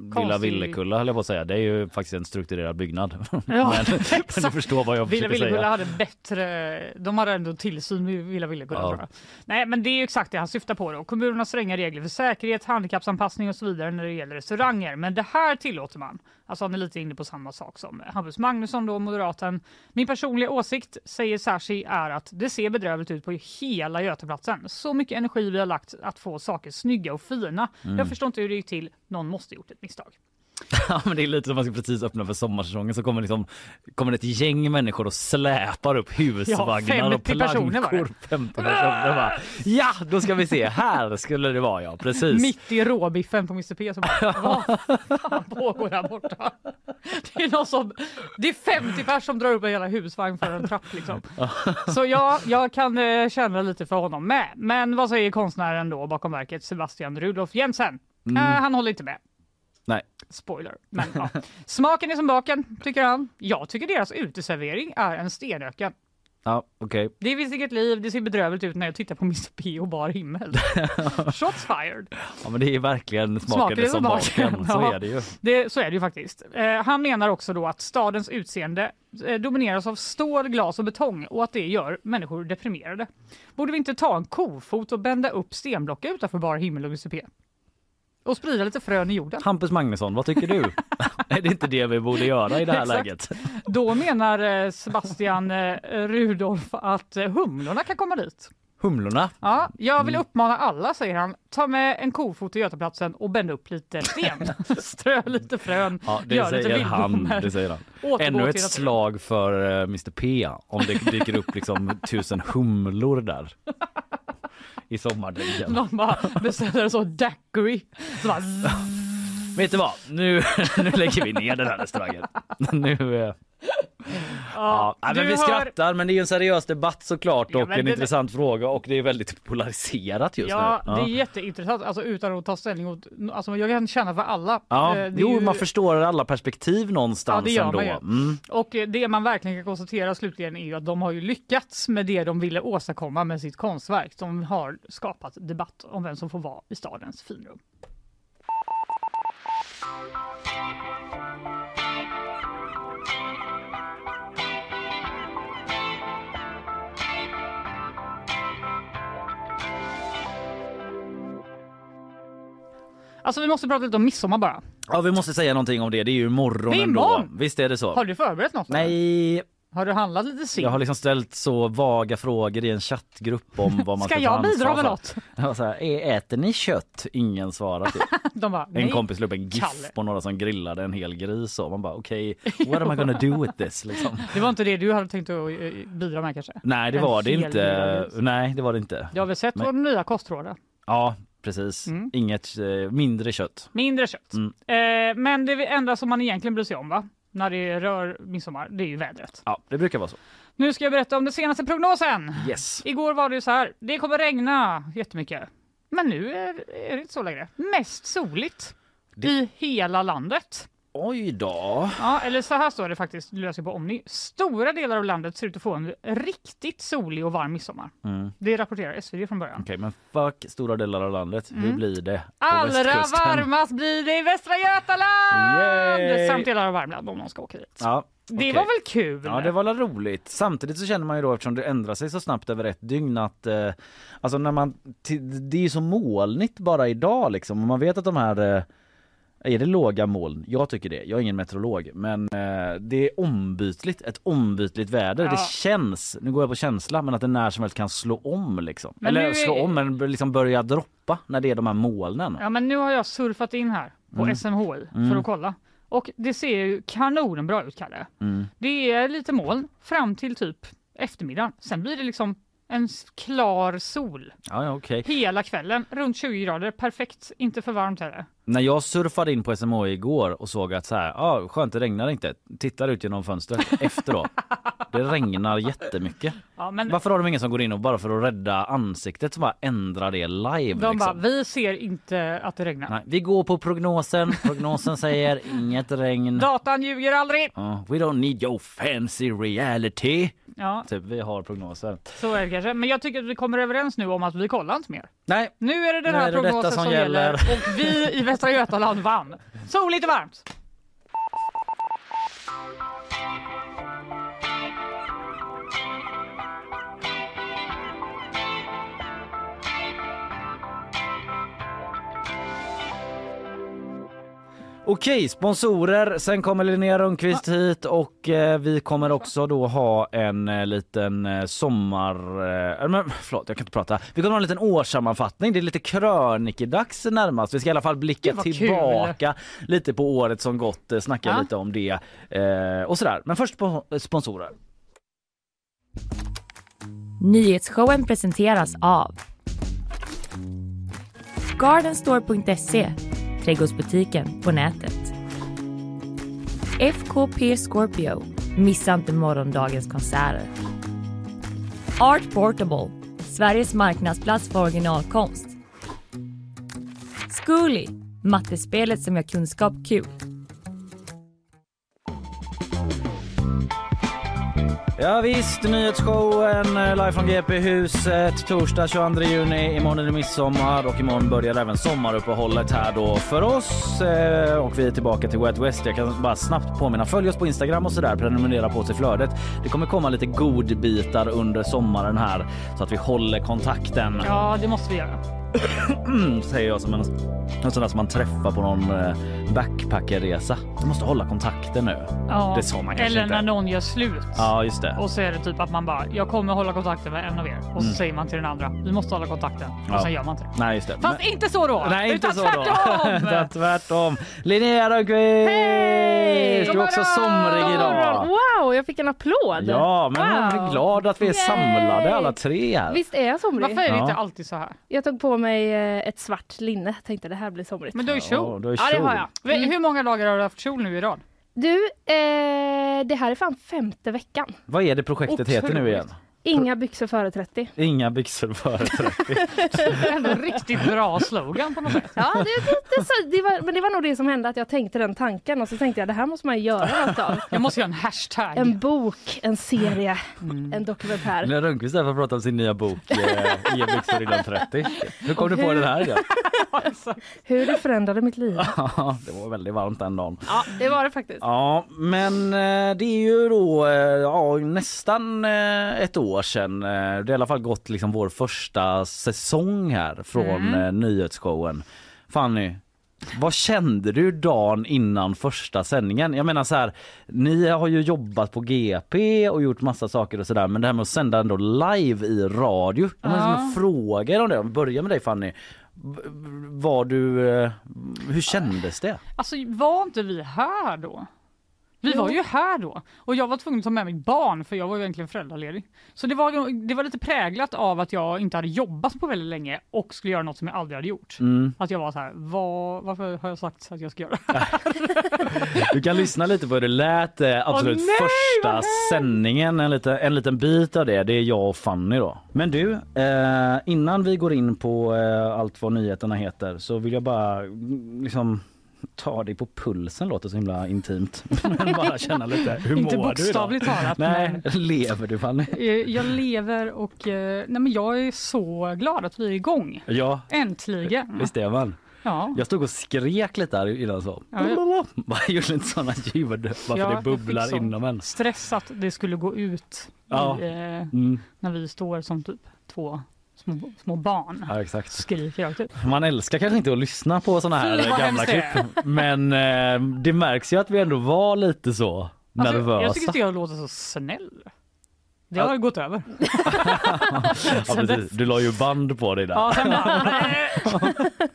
Villa Villekulla höll jag på att säga. Det är ju faktiskt en strukturerad byggnad. (laughs) Ja, men, men du förstår vad jag Villa Villekulla säga. hade bättre, de hade ändå tillsyn vid Villa Villekulla Ja. Nej men det är ju exakt det han syftar på då. Har stränga regler för säkerhet, handikappsanpassning och så vidare när det gäller restauranger. Men det här tillåter man. Alltså han är lite inne på samma sak som Hampus Magnusson då, moderaten. Min personliga åsikt, säger Sashi, är att det ser bedrövligt ut på hela Göteplatsen. Så mycket energi vi har lagt att få saker snygga och fina. Mm. Jag förstår inte hur det gick till. Någon måste gjort ett misstag. (laughs) Ja men det är lite som att man ska precis öppna för sommarsäsongen så kommer liksom kommer det ett gäng människor och släpar upp husvagnar och 50 personer var det. plankor. 15 personer bara. Ja då ska vi se, här skulle det vara ja precis. Mitt i råbiffen på Mr P som bara, vad fan pågår där borta? Det är någon som, det är 50 personer som drar upp en hela husvagn för en trapp liksom. Så ja, jag kan eh, känna lite för honom med. Men vad säger konstnären då bakom verket, Sebastian Rudolf Jensen? Eh, han håller inte med. Spoiler. Men, (laughs) ja. Smaken är som baken, tycker han. Jag tycker deras uteservering är en stenöken. Ja okej. Det finns inget liv, det ser bedrövligt ut när jag tittar på Mr (laughs) P och bar himmel. (laughs) Shots fired. Ja men det är verkligen smaken, som baken. baken. Så Ja. är det ju. Det, så är det ju faktiskt. Eh, han menar också då att stadens utseende eh, domineras av stål, glas och betong och att det gör människor deprimerade. Borde vi inte ta en kofot och bända upp stenblock utanför bar himmel och UCP? Och sprida lite frön i jorden. Hampus Magnusson, vad tycker du? (laughs) är det inte det vi borde göra i det här Exakt. läget? Då menar eh, Sebastian eh, Rudolf att eh, humlorna kan komma dit. Humlorna? Ja, jag vill Mm. uppmana alla, säger han, ta med en kofot till Götaplatsen och bända upp lite sten. (laughs) Strö lite frön, Ja det gör lite säger han. vildblommor. Det säger han. Återgå Ännu ett slag för Mr P om det dyker upp liksom tusen humlor där. (laughs) I sommardrinken. Någon bara beställer sån daiquiri. Så bara. (laughs) Vet du vad? Nu, (laughs) nu lägger vi ner den här restaurangen. (laughs) Nu, eh, ja. Nej, men vi skrattar men det är ju en seriös debatt såklart Ja, och men en det- intressant fråga och det är väldigt polariserat just Ja, nu. det är jätteintressant alltså, utan att ta ställning. Åt, alltså, jag kan känna för alla. Ja, Eh, det är jo ju- man förstår alla perspektiv någonstans Ja, det gör ändå. man ju. Mm. Och eh, det man verkligen kan konstatera slutligen är ju att de har ju lyckats med det de ville åstadkomma med sitt konstverk. De har skapat debatt om vem som får vara i stadens finrum. Alltså vi måste prata lite om midsommar bara. Ja vi måste säga någonting om det, det är ju imorgon Det är ändå. Visst är det så? Har du förberett något? Nej, Har du handlat lite sent? jag har liksom ställt så vaga frågor i en chattgrupp om vad man Ska ska, jag bidra med något? Jag så här, "Ä- äter ni kött? Ingen svarar typ. (laughs) De bara, En kompis la upp en Kalle. gif på några som grillade en hel gris och man bara okej, (laughs) what am I gonna do with this liksom? Det var inte det du hade tänkt att eh, bidra med kanske? Nej det En var det inte. Nej det var det inte. Jag har väl sett Men- våra nya kostrådar. Ja precis, Mm. inget eh, mindre kött. Mindre kött. Mm. Eh, men det enda som man egentligen bryr sig om va? När det rör midsommar, det är ju vädret. Ja det brukar vara så. Nu ska jag berätta om den senaste prognosen. Yes. Igår var det ju så här, det kommer regna jättemycket. Men nu är, är det inte så längre. Mest soligt Det- i hela landet. Oj då. Ja, eller så här står det faktiskt, löser på Omni. Stora delar av landet ser ut att få en riktigt solig och varm midsommar. Mm. Det rapporterar SvD från början. Okej men fuck stora delar av landet, hur Mm. blir det på Allra varmast blir det i Västra Götaland! Yay! Samt delar av Värmland om någon ska åka dit. Ja, Det Okej. var väl kul? Ja det var väl roligt. Samtidigt så känner man ju då eftersom det ändrar sig så snabbt över ett dygn att eh, alltså när man det är ju så molnigt bara idag liksom och man vet att de här eh, är det låga moln? Jag tycker det. Jag är ingen meteorolog men eh, det är ombytligt, ett ombytligt väder. Ja. Det känns, nu går jag på känsla, men att det när som helst kan slå om liksom. Men nu Eller är- slå om men liksom börja droppa när det är de här molnen. Ja men nu har jag surfat in här på Mm. SMHI för Mm. att kolla. Och det ser ju kanonbra ut Kalle. Mm. Det är lite moln fram till typ eftermiddagen. Sen blir det liksom en klar sol Ja, ja okej. hela kvällen. Runt 20 grader. Perfekt. Inte för varmt heller. När jag surfade in på SMHI igår och såg att så här, ja skönt det regnar inte. Tittar ut genom fönstret (laughs) efter då. Det regnar jättemycket. Ja, men Varför har de ingen som går in och bara för att rädda ansiktet så bara ändrar det live de bara, liksom? vi ser inte att det regnar. Nej, vi går på prognosen. Prognosen (laughs) säger inget regn. Datan ljuger aldrig. Ja, we don't need your fancy reality. Ja, Typ, vi har prognoser. så är det kanske. Men jag tycker att vi kommer överens nu om att vi kollar inte mer. Nej, Nu är det den Nu här är det prognosen som som, gäller. gäller. och vi i Västra Götaland vann. Soligt och varmt. Okej, sponsorer. Sen kommer Linnea Rönnqvist hit och eh, vi kommer också då ha en eh, liten eh, sommar... Eh, men, förlåt, jag kan inte prata. Vi kommer ha en liten årssammanfattning. Det är lite krönikedags närmast. Vi ska i alla fall blicka Gud, vad kul. tillbaka lite på året som gått, eh, snacka Ja. lite om det eh, och sådär. Men först på eh, sponsorer. Nyhetsshowen presenteras av Gardenstore.se Trädgårdsbutiken på nätet. FKP Scorpio. Missa inte morgondagens konserter. Art Portable. Sveriges marknadsplats för originalkonst. Zcooly. Mattespelet som gör kunskap kul. Ja visst, nyhetsshowen eh, live från GP-huset torsdag 22 juni. Imorgon är det midsommar och imorgon börjar även sommaruppehållet här då för oss. Eh, Och vi är tillbaka till Wet West. Jag kan bara snabbt påminna, följ oss på Instagram och sådär, prenumerera på oss i flödet. Det kommer komma lite godbitar under sommaren här så att vi håller kontakten. Ja, det måste vi göra säger jag som en, en sån där som man träffar på någon eh, backpackerresa. Du måste hålla kontakten nu. Ja. Det sa man kanske Eller inte. när någon gör slut. Ja, just det. Och så är det typ att man bara, jag kommer hålla kontakten med en av er. Och så Mm. säger man till den andra, vi måste hålla kontakten. Och Ja. sen gör man inte det. Nej, just det. Fast inte så då! Nej, inte så då. tvärtom! (laughs) Utan tvärtom. Linnea Rönnqvist! Hej! Du är också somrig idag. Wow, jag fick en applåd! Ja, men jag Wow. är glad att vi är samlade Yay! alla tre här. Visst är jag somrig? Varför är det Ja. inte alltid så här? Jag tog på mig eh, ett svart linne, tänkte det här blir somrigt. Men du har ju Ja, kjol. du har ju Ja, det har jag. Mm. Hur många dagar har du haft kjol nu i rad? Du, eh, det här är fan femte veckan. Vad är det projektet heter nu Otroligt. igen? Inga byxor före 30. Inga byxor före 30. (laughs) Ändå en riktigt bra slogan på något sätt. Ja, det, det, det, det var, men det var nog det som hände, att jag tänkte den tanken och så tänkte jag det här måste man göra något av. Jag måste göra en hashtag. En bok, en serie, en dokumentär. Linnea Rönnqvist är för att prata om sin nya bok eh, Inga byxor innan 30. Hur kom du på den här? Ja? (laughs) Hur det förändrade mitt liv. (laughs) Ja, det var väldigt varmt den dagen. Ja, det var det faktiskt. Ja, men eh, det är ju då eh, ja, nästan eh, ett år sedan. Eh, Det har i alla fall gått liksom vår första säsong här från eh, nyhetsshowen. Fanny, vad kände du dagen innan första sändningen? Jag menar så här, ni har ju jobbat på GP och gjort massa saker och sådär men det här med att sända ändå live i radio. Jag måste Ja. fråga er om det. Om vi börjar med dig Fanny. Var du, eh, hur kändes det? Alltså var inte vi här då? Vi var ju här då och jag var tvungen att ta med mitt barn för jag var ju egentligen föräldraledig. Så det var, det var lite präglat av att jag inte hade jobbat på väldigt länge och skulle göra något som jag aldrig hade gjort. Mm. Att jag var så här, vad, varför har jag sagt att jag ska göra? (laughs) Du kan lyssna lite på hur det lät eh, absolut Åh, nej, första sändningen. En liten, en liten bit av det. Det är jag och Fanny då. Men du, eh, innan vi går in på eh, allt vad nyheterna heter så vill jag bara mm, liksom ta dig på pulsen låter så himla intimt. (laughs) Men bara känna lite, hur Inte mår du idag? talat, Nej, lever du Fanny? Eh, Jag lever och eh, nej men jag är så glad att vi är igång. Ja, Äntligen! visst är man. Ja. Jag stod och skrek lite där innan så. Ja, ja. Bara gjorde inte sådana ljud varför Ja, det jag bubblar fick sån inom en. Stress att det skulle gå ut Ja. i, eh, Mm. när vi står som typ två små, små barn. Ja exakt. Skriker jag typ. Man älskar kanske inte att lyssna på såna här Fy, gamla klipp. Men eh, det märks ju att vi ändå var lite så Alltså, nervösa. jag tycker inte jag låter så snäll. Det Ja. har gått över. (laughs) ja. Du la ju band på dig där. Ja, sen bara, (laughs) nej.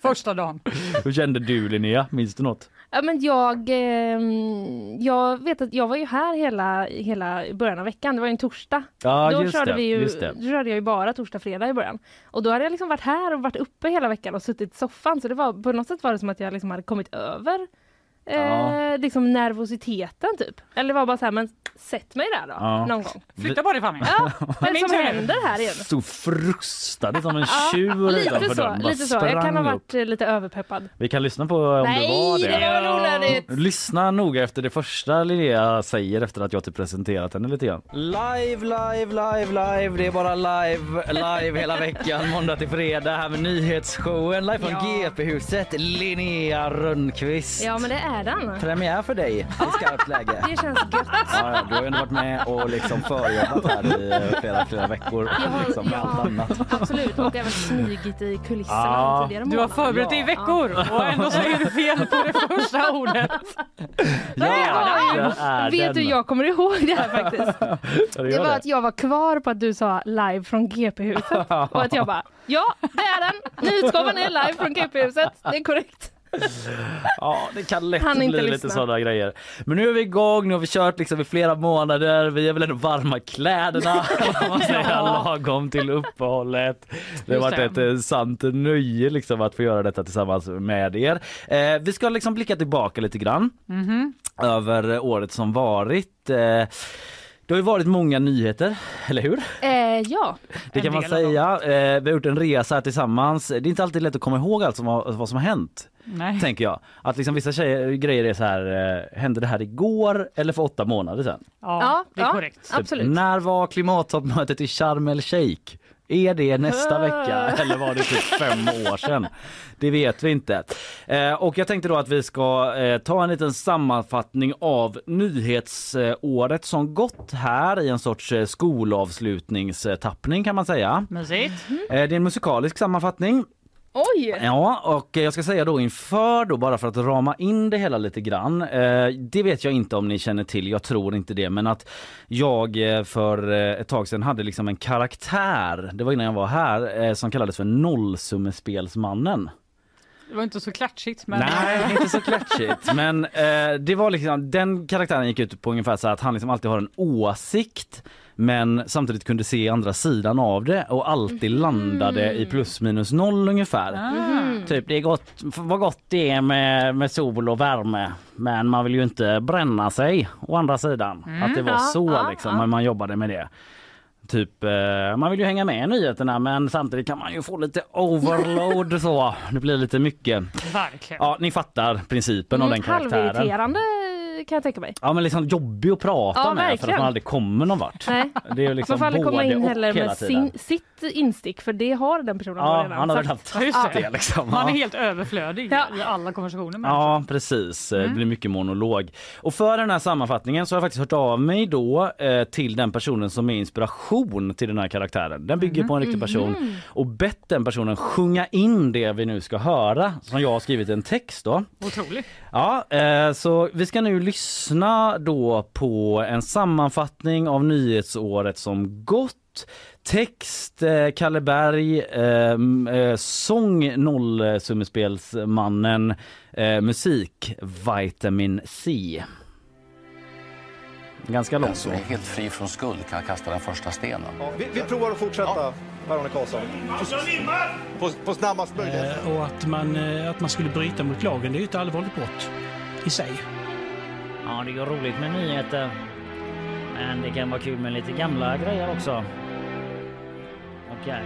Första dagen. Hur kände du Linnea? Minns du något? Ja, men jag, ehm, jag vet att jag var ju här hela, hela början av veckan. Det var ju en torsdag. Ja då, just körde det. vi ju, just det. då körde jag ju bara torsdag, fredag i början. Och då hade jag liksom varit här och varit uppe hela veckan och suttit i soffan. Så det var, på något sätt var det som att jag liksom hade kommit över eh, liksom nervositeten typ. Eller det var bara så här, men sätt mig där då Ja. någon gång. Flytta på dig Fanny. Ja, vad är det som händer här igen? Stod frustade som en tjur Lite så, dörren. Lite så. Jag kan ha upp. varit eh, lite överpeppad. Vi kan lyssna på om Nej, du var det. det var onödigt. Lyssna noga efter det första Linnea säger efter att jag typ presenterat henne lite grann. Live, live, live, live. Det är bara live, live hela veckan. Måndag till fredag här med nyhetsshowen. Live från Ja. GP-huset. Linnea Rönnqvist. Ja, men det är den. Premiär för dig i skarpt läge. Det känns gött. Ja, ja, du har ju ändå varit med och liksom förjobbat här i eh, flera, flera veckor. Jag har- Liksom med jag allt annat. Absolut, och även smygit i kulisserna Ja. de tidigare Du har förberett dig i veckor och ändå säger du fel på det första ordet. (laughs) Ja, Vet den. du, jag kommer ihåg det här faktiskt. (laughs) Ja, det var det. att jag var kvar på att du sa live från GP-huset och att jag bara ja, det är den. Nyhetsgåvan är live från GP-huset. Det är korrekt. Ja, det kan lätt bli inte lite lyssna. sådana grejer. Men nu är vi igång, nu har vi kört liksom i flera månader. Vi är väl ändå varma i kläderna, (laughs) man säga, Ja. lagom till uppehållet. Det har varit ett eh, sant nöje liksom att få göra detta tillsammans med er. Eh, vi ska liksom blicka tillbaka lite grann Mhm. över året som varit. Eh, det har ju varit många nyheter, eller hur? Eh, ja, Det kan man säga. Eh, vi har gjort en resa tillsammans. Det är inte alltid lätt att komma ihåg allt som har, vad som har hänt Nej. tänker jag. Att liksom vissa tjejer, grejer är så här, eh, hände det här igår eller för åtta månader sedan? Ja, Ja, det är ja. korrekt. Typ, absolut. när var klimattoppmötet i Sharm el Sheikh? Är det nästa vecka (laughs) eller var det typ fem år sedan? Det vet vi inte. Eh, och jag tänkte då att vi ska eh, ta en liten sammanfattning av nyhetsåret som gått här i en sorts eh, skolavslutningstappning kan man säga. Eh, det är en musikalisk sammanfattning Oj! Ja, och jag ska säga då inför då bara för att rama in det hela lite grann. Eh, det vet jag inte om ni känner till, jag tror inte det, men att jag eh, för eh, ett tag sedan hade liksom en karaktär, det var innan jag var här, eh, som kallades för Nollsummespelsmannen. Det var inte så klatschigt men Nej, inte så klatschigt. (laughs) Men eh, det var liksom, den karaktären gick ut på ungefär så att han liksom alltid har en åsikt men samtidigt kunde se andra sidan av det och alltid landade i plus minus noll ungefär. Ah. Typ det är gott, vad gott det är med, med sol och värme men man vill ju inte bränna sig å andra sidan. Att det var så ja, liksom, ja. men man jobbade med det. Typ, eh, man vill ju hänga med i nyheterna men samtidigt kan man ju få lite overload (laughs) så. Det blir lite mycket. verkligen. Ja, ni fattar principen av den karaktären. Mm, Halvirriterande kan jag tänka mig. Ja men liksom jobbig att prata Ja, med för att verkligen. man aldrig kommer någon vart. Nej. Det är liksom Man får aldrig komma in heller hela med tiden. sin, sitt instick för det har den personen Ja, redan han har sagt. haft Ja, det. det liksom. Man är helt överflödig Ja. i alla konversationer med Ja precis, Eh, det blir mycket monolog. Och för den här sammanfattningen så har jag faktiskt hört av mig då eh, till den personen som är inspiration till den här karaktären. Den bygger på en riktig person och bett den personen sjunga in det vi nu ska höra som jag har skrivit en text då. Otroligt. Ja, eh, så vi ska nu lyssna då på en sammanfattning av nyhetsåret som gått. Text eh, Kalle Berg, eh, eh sång Nollsummespelsmannen, eh, musik Vitamin C. Ganska Den långt som så. är helt fri från skuld kan kasta den första stenen. Vi, vi provar att fortsätta, Per-Arne Karlsson. På, på snabbast möjligt. Eh, Och att man, eh, att man skulle bryta mot lagen, det är ju ett allvarligt brott i sig. Ja, det är ju roligt med nyheter. Men det kan vara kul med lite gamla grejer också. Okej.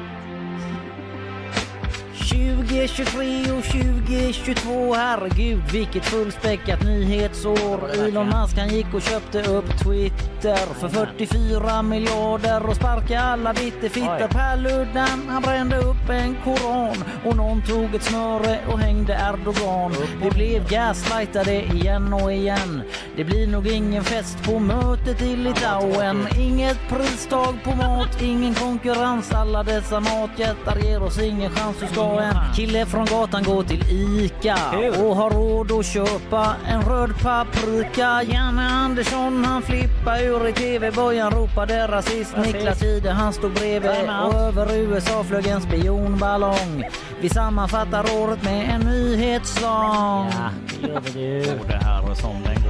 2023 och 2022, herregud vilket fullspäckat nyhetsår. Elon Musk han gick och köpte upp Twitter. För 44 miljarder och sparka alla bitterfitter. Oj. Per Luddan han brände upp en koran och någon tog ett snöre och hängde Erdogan. Vi blev gaslightade igen och igen. Det blir nog ingen fest på mötet i Litauen. Inget pristag på mat, ingen konkurrens. Alla dessa matjättar ger oss ingen chans. Du ska en kille från gatan gå till ICA och ha råd att köpa en röd paprika. Janne Andersson han flippar ur i tv-bojan ropade rasist. Niklas Jihde han stod bredvid och över USA flög en spionballong. Vi sammanfattar året med en nyhetssång. Ja, det gör vi ju. Det här som den går.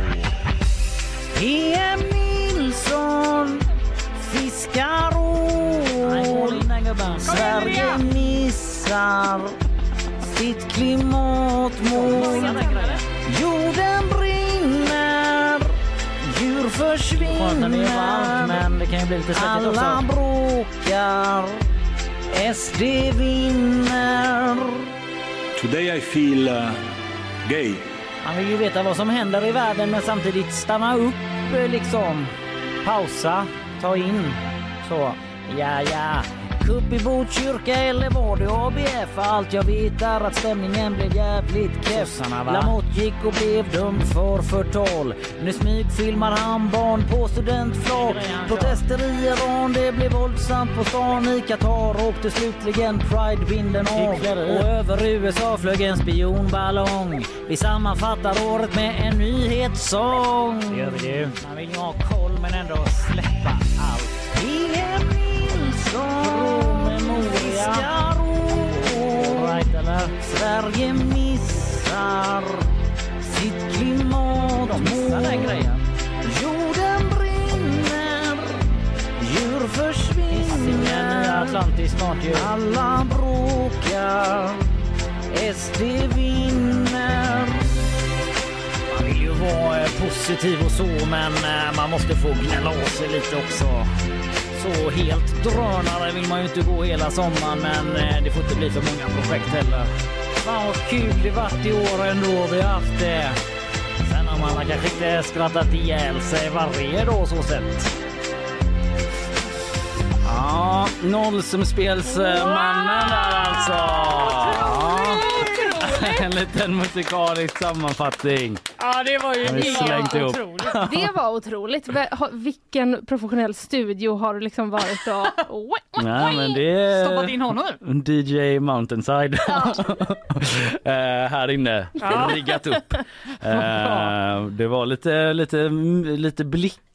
PM Nilsson fiskar ål. Sverige missar sitt klimatmål. Jorden brinner, djur försvinner. Alla bråkar, SD vinner. Today I feel uh, gay. Han vill ju veta vad som händer i världen men samtidigt stanna upp eh, liksom. Pausa, ta in. Så. Ja, ja. Kupp i Botkyrka eller var det ABF? Allt jag vet är att stämningen blev jävligt keff. Lamotte gick och blev dömd för förtal. Nu smygfilmar han barn på studentflak. Protester i Iran, det blev våldsamt på stan i Qatar. Åkte slutligen Pride-vinden av. Och över USA flög en spionballong. Vi sammanfattar året med en nyhetssång. Det gör vi ju. Man vill ju ha koll men ändå släppa allt. Ål. Right, eller? Sverige missar sitt klimatmål. De missar den grejen. Jorden brinner, djur försvinner. Atlantis snart ju. Alla bråkar, SD vinner. Man vill ju vara eh, positiv och så men eh, man måste få gnälla av sig lite också. Så helt drönare vill man ju inte gå hela sommaren men eh, det får inte bli för många projekt heller. Fan vad kul det varit i år ändå vi har haft det. Sen har man kanske inte skrattat ihjäl sig varje dag så sett. Ja, nollsumspelsmannen där alltså. Ja. (laughs) En liten musikalisk sammanfattning. Ja, det var ju slängt ihop. (laughs) Det var otroligt. Vilken professionell studio har du liksom varit och... (laughs) Nej, men det Stoppat in honom nu. DJ Mountainside Eh, här inne Ja. riggat upp. Eh, det var lite, lite, lite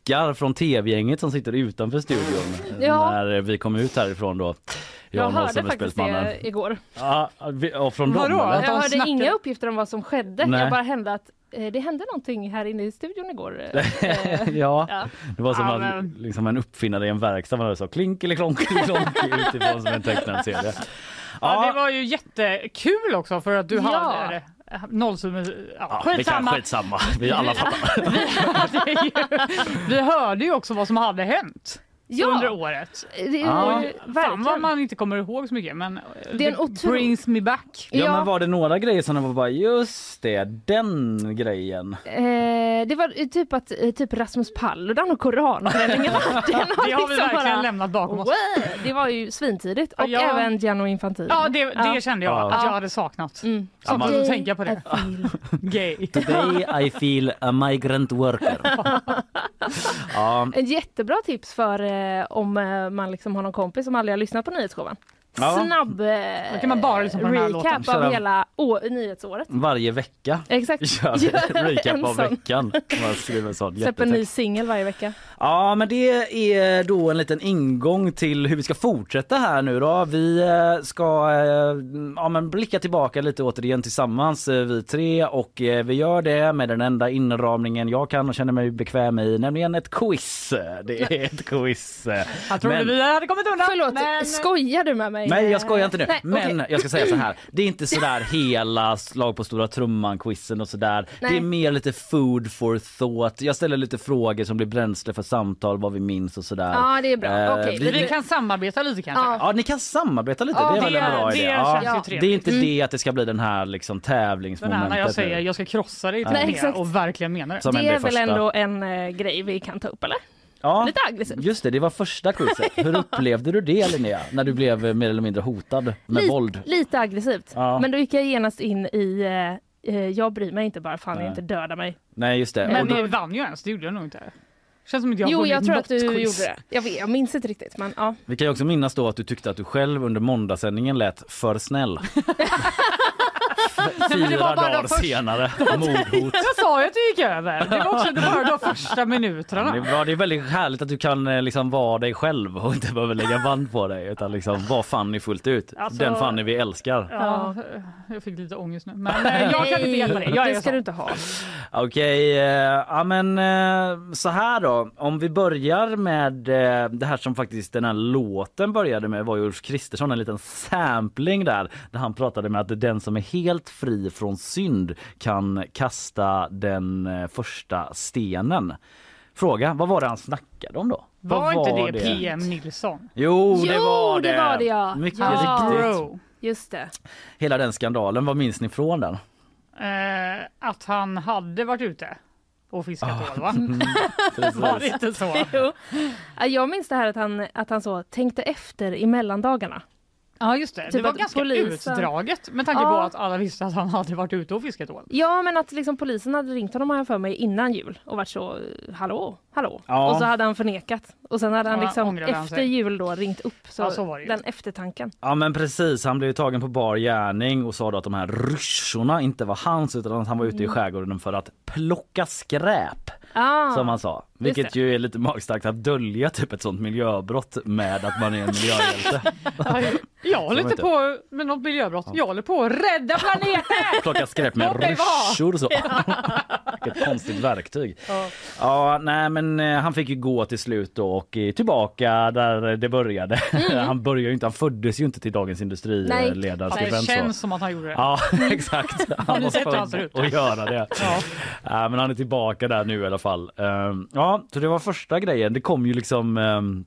blickar från tv-gänget som sitter utanför studion Ja. när vi kom ut härifrån då. Jag och hörde faktiskt det igår. Ja, från dem eller? Jag hörde snackar- inga uppgifter om vad som skedde. Nej. Jag bara hände att eh, det hände någonting här inne i studion igår. Eh, (laughs) ja, Ja. det var som Ja, att, liksom en uppfinnare i en verkstad. Man hörde så klink eller klonk eller klonk (laughs) utifrån som en tecknad serie. Ja, det var ju jättekul också för att du hade nollsumme... Ja, Ja, vi skitsamma. skitsamma. Vi alla fattar. (laughs) Vi, hade ju, vi hörde ju också vad som hade hänt Ja. under året. det Ja. Och ju Fan vad man inte kommer ihåg så mycket men Det är en otro- brings me back. Ja, Ja. men var det några grejer som var bara just det, den grejen. Eh, det var eh, typ att eh, typ Rasmus Paludan och koranbränningen. den (laughs) Det har vi (laughs) verkligen lämnat bakom oss. Wow, det var ju svintidigt. Och Ja. även Gianno Infantino. Ja, det, det kände jag Ja. att jag hade saknat. Mm. Som Ja, att Gay tänka på det. I feel. (laughs) Gay. Today I feel a migrant worker. ja, Ett jättebra tips för eh, Eh, om eh, man liksom har någon kompis som aldrig har lyssnat på nyhetsshowen. Ja. Snabb eh, Då kan man bara lyssna på den här låten. recap Köra- av hela å- nyhetsåret. varje vecka Exakt. kör (laughs) vi Gör (laughs) recap en av sån. veckan. Man skriver en sån (laughs) en ny singel varje vecka. Ja men det är då en liten ingång till hur vi ska fortsätta här nu då. Vi eh, ska eh, ja, men blicka tillbaka lite återigen tillsammans eh, vi tre och eh, vi gör det med den enda inramningen jag kan och känner mig bekväm i, nämligen ett quiz. Det är ett quiz. Jag trodde Men- vi hade kommit undan. Förlåt, men... skojar du med mig? Nej jag skojar inte nu. Nej, Men okej. jag ska säga så här. Det är inte (laughs) sådär hela slag på stora trumman quizen och sådär. Det Nej. är mer lite food for thought. Jag ställer lite frågor som blir bränsle för samtal, vad vi minns och sådär. Ja, det är bra. Eh, Okej, vi- Vi kan samarbeta lite kanske. Ja. Ja ni kan samarbeta lite, Ja, det är väl det- en bra det idé. Ja. trevligt. Det är inte Mm. det att det ska bli den här liksom Den tävlingsmomentet. när jag säger nu. jag ska krossa dig till exakt. och verkligen menar det. Som det är väl ändå en eh, grej vi kan ta upp eller? Ja, Lite aggressivt. Just det, det var första quizet. (laughs) Hur upplevde du det Linnea? När du blev eh, mer eller mindre hotad med Lite- våld? Lite aggressivt. Ja. Men då gick jag genast in i eh, eh, jag bryr mig inte bara fan Nej. inte döda mig. Nej just det. Men Och då- vann ju ens, det gjorde jag nog inte. Känns som att jag jo jag tror att du quiz. gjorde det. Jag, vet, jag minns inte riktigt men ja. Vi kan ju också minnas då att du tyckte att du själv under måndagssändningen lät för snäll. (laughs) det Fyra var bara dagar de första- senare, (laughs) mordhot. Jag sa ju att det gick över. Det var också det var de första minuterna. Det är, bra, det är väldigt härligt att du kan eh, liksom vara dig själv och inte behöver lägga band på dig utan liksom vara Fanny fullt ut. Alltså- Den Fanny vi älskar. Ja, jag fick lite ångest nu. Men eh, jag kan inte hjälpa dig. (laughs) Jag det ska så. du inte ha. Okej, eh, ja men så här då. Om vi börjar med det här som faktiskt den här låten började med var ju Ulf Kristersson, en liten sampling där. Där han pratade med att den som är helt fri från synd kan kasta den eh, första stenen. Fråga, vad var det han snackade om då? Var, Vad inte det PM Nilsson? Jo, det Jo, var det. det var det, ja. Mycket Ja. riktigt. Bro. Just det. Hela den skandalen, vad minns ni från den? Eh, att han hade varit ute och fiskat ål va? (laughs) Precis. Var det inte så? (laughs) Jo. Ja, Jag minns det här att han, att han så tänkte efter i mellandagarna. Ja just det, det Typ var att ganska polisen- utdraget med tanke Ja. på att alla visste att han hade varit ute och fiskat ål. Ja men att liksom polisen hade ringt honom har jag för mig innan jul och varit så hallå, hallå. Ja. Och så hade han förnekat. Och sen hade han Ja, liksom han efter jul då ringt upp. Så, Ja, så var det den eftertanken. Ja men precis, han blev ju tagen på bar gärning och sa då att de här ryssjorna inte var hans utan att han var ute Mm. i skärgården för att plocka skräp Ah, som han sa. Vilket ju är lite magstarkt att dölja typ ett sånt miljöbrott med att man är en miljöhjälte. (laughs) Jag håller inte på med något miljöbrott. Jag håller på att rädda planeten! (laughs) Plocka skräp med och så. (laughs) Vilket konstigt verktyg. Ja, nej men eh, han fick ju gå till slut då och är tillbaka där det började. han började inte, han föddes ju inte till Dagens Industri Mm. Nej. eh. Det så. känns som att han gjorde det. Ja exakt. Han ut? att göra det. Ja. Ja, men han är tillbaka där nu i alla fall. Ehm, ja, så det var första grejen. Det kom ju liksom ehm,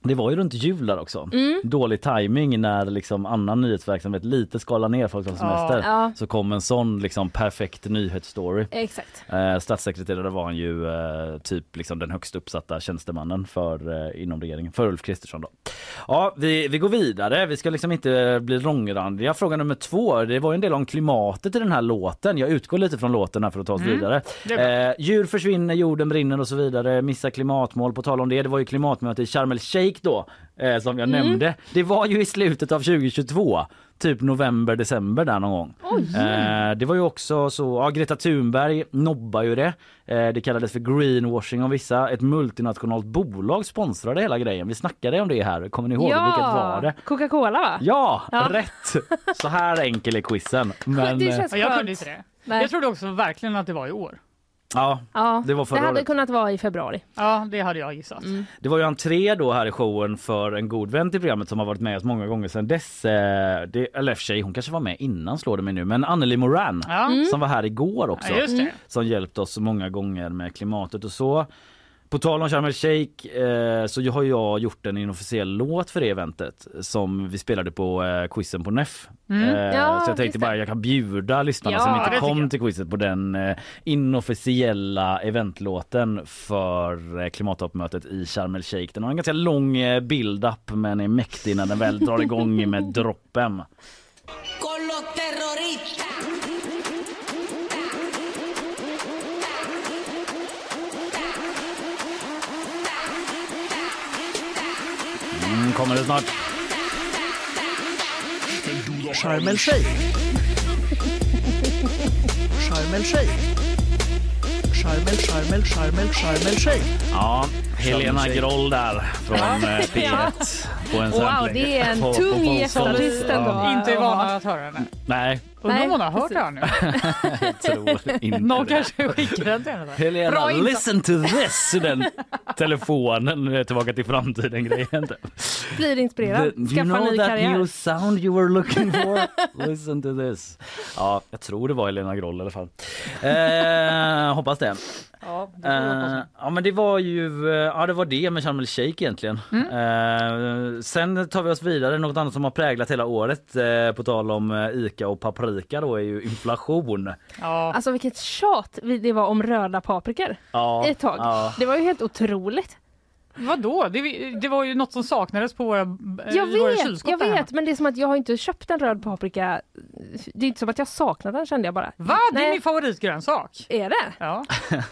det var ju runt jul där också. Mm. Dålig timing när liksom annan nyhetsverksamhet lite skalar ner folk som semester. Ja. Så kom en sån liksom perfekt nyhetsstory. Exakt. Eh, statssekreterare var han ju eh, typ liksom den högst uppsatta tjänstemannen för eh, inom regeringen, för Ulf Kristersson då. Ja, vi, vi går vidare. Vi ska liksom inte bli långrandiga. Fråga nummer två. Det var ju en del om klimatet i den här låten. Jag utgår lite från låten här för att ta oss Mm. vidare. Eh, djur försvinner, jorden brinner och så vidare. Missa klimatmål. På tal om det, det var ju klimatmöte i Sharm el Sheikh då eh, som jag Mm. nämnde. Det var ju i slutet av 2022. Typ november, december där någon gång. Eh, det var ju också så, ja, Greta Thunberg nobbar ju det. Eh, det kallades för greenwashing av vissa. Ett multinationellt bolag sponsrade hela grejen. Vi snackade om det här. Kommer ni ihåg vilket var det? Coca-Cola va? Ja, Ja. rätt! Så här enkel är quizen. (laughs) Men, det känns Ja, jag skönt. kunde inte det. Nej. Jag trodde också verkligen att det var i år. Ja, Ja, det var förra hade året. kunnat vara i februari. Ja, det hade jag gissat. Det var ju entré då här i showen för en god vän till programmet som har varit med oss många gånger sedan dess. Eh, det, eller för sig, hon kanske var med innan slår det mig nu. Men Anneli Moran Ja. som var här igår också. Ja, just det. Som hjälpt oss många gånger med klimatet och så. På tal om Sharm el Sheikh eh, så har jag gjort en inofficiell låt för det eventet som vi spelade på eh, quizen på NEF. Mm. Eh, Ja, så jag tänkte bara jag kan bjuda lyssnarna Ja, som inte kom till quizet på den eh, inofficiella eventlåten för eh, klimattoppmötet i Sharm el Sheikh. Den har en ganska lång eh, build-up men är mäktig när den väl drar igång med (laughs) droppen. Mm, kommer det snart. Sharm el Sheikh. Sharm el Sheikh. Sharm el, Sharm el, Sharm el, Sharm el Sheikh. Ja, Helena. Groll där från eh, (laughs) P1 på en Wow, sampling. det är en På- tung gästartist ändå. Inte vana att höra henne. Nej, Undrar om hon har hört det här nu. (laughs) jag tror inte Någon det. kanske skickar den till henne. Helena, Bra listen to this! Den telefonen, tillbaka till framtiden grejen. typ. Blir inspirerad. Skaffa you know ny that karriär. new sound you were looking for? Listen to this. Ja, jag tror det var Helena Groll i alla fall. Eh, hoppas det. Ja, det. Eh, ja men det var ju, eh, ja det var det med Sharm el Sheikh egentligen. Mm. Eh, sen tar vi oss vidare, något annat som har präglat hela året eh, på tal om eh, Ica och paprika då är ju inflation. Ja. Alltså vilket tjat vi- det var om röda paprikor Ja, ett tag. ja. Det var ju helt otroligt. Vadå? Det, det var ju något som saknades på våra, eh, Jag våra vet, kylskåp jag hemma. vet men det är som att jag har inte köpt en röd paprika. Det är inte som att jag saknar den kände jag bara. Va? Det är min favoritgrönsak. Är det? Ja. (laughs)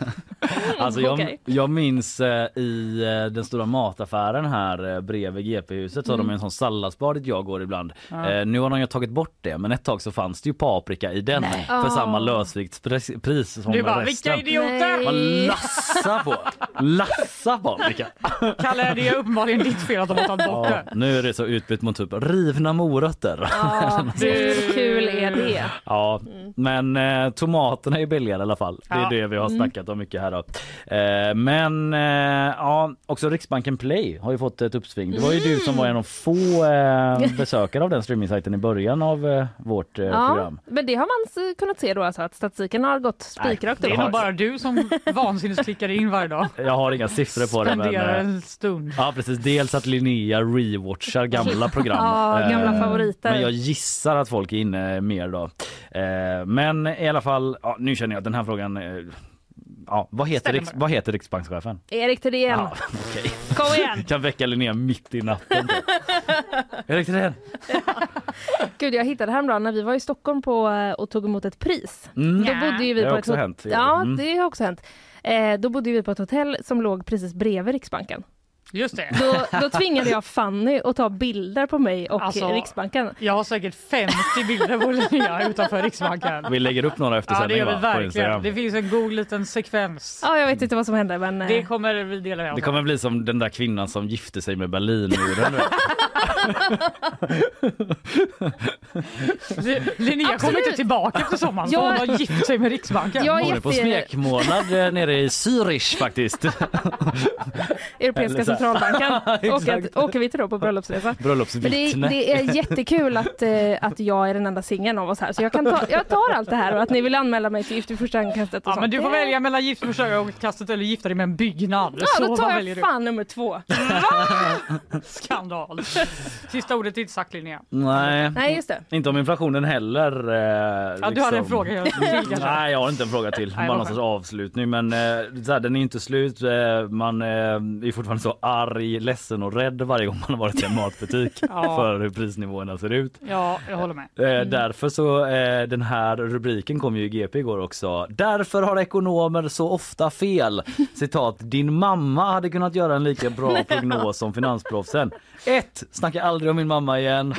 Alltså jag, jag minns eh, i eh, den stora mataffären här eh, bredvid GP-huset så har Mm. de en sån salladsbar dit jag går ibland. Ja. Eh, nu har de ju tagit bort det men ett tag så fanns det ju paprika i den Nej. för Oh. samma lösviktspris pris som Du bara, resten. vilka idioter! Man lassar på, lassa paprika. (laughs) Kalle, det är uppenbarligen ditt fel att de har tagit bort Ja, det. nu är det så utbytt mot typ rivna morötter. Ja, (laughs) hur kul är det? Ja, men eh, tomaterna är billigare i alla fall. Det är Ja. det vi har Mm. snackat om mycket här då. Eh, men eh, ja, också Riksbanken Play har ju fått ett uppsving. Det var ju du som var en av få eh, besökare av den streamingsajten i början av eh, vårt eh, Ja, program. men det har man kunnat se då alltså att statistiken har gått spikrakt Det är upp. nog bara du som vansinnesklickar in varje dag. Jag har inga siffror på det. Men, Spenderar eh, en stund. Ja precis, dels att Linnea rewatchar gamla program. (laughs) Ja, gamla Eh, favoriter. Men jag gissar att folk är inne mer då. Eh, Men i alla fall, ja, nu känner jag att den här frågan Ja, vad heter, Riks, vad heter riksbankschefen? Erik Thedéen, Ja, (laughs) okej. kom igen! (laughs) Kan väcka Linnea mitt i natten. Erik Thedéen. Gud, jag hittade häromdagen när vi var i Stockholm på, och tog emot ett pris. Mm. Då bodde ju vi Det har på också ett hänt. Ja, Mm. det har också hänt. Eh, då bodde vi på ett hotell som låg precis bredvid Riksbanken. Just det. Då, då tvingade jag Fanny att ta bilder på mig och Alltså, Riksbanken. Jag har säkert 50 bilder på Linnea utanför Riksbanken. Vi lägger upp några efter Ja det gör vi? På verkligen. Det finns en god liten sekvens. Ja, jag vet inte vad som hände men... eh, Det kommer vi dela med oss Det kommer bli som den där kvinnan som gifte sig med Berlinmuren. Linnea kommer inte tillbaka efter sommaren Jag- hon har gift sig med Riksbanken. Jag är Hon är på jätte- smekmånad eh, nere i Zürich faktiskt. Europeiska. Centralbanken. (laughs) och att, åker vi till då på bröllopsresa. Men det, Bröllopsvittne. det är jättekul att, eh, att jag är den enda singeln av oss här. Så jag, kan ta, jag tar allt det här och att ni vill anmäla mig till Gift vid första ögonkastet Ja, sånt. men du får välja mellan gift vid första ögonkastet eller gifta dig med en byggnad. Ja, Så då tar jag fan nummer två. du? Skandal. Sista ordet är inte sagt Linnea. Nej. Nej, just det. Inte om inflationen heller. Eh, Ja, du hade en fråga jag- till kanske. Nej, jag har inte en fråga till. Nej, Bara någon sorts avslutning. Men eh, så här, den är inte slut. Eh, man eh, är fortfarande så arg, ledsen och rädd varje gång man har varit i en (laughs) matbutik Ja. för hur prisnivåerna ser ut. Ja, jag håller med. Eh, Därför så, eh, den här rubriken kom ju i GP igår också. Därför har ekonomer så ofta fel. (laughs) Citat, din mamma hade kunnat göra en lika bra (laughs) prognos som finansproffsen. 1. Snacka aldrig om min mamma igen.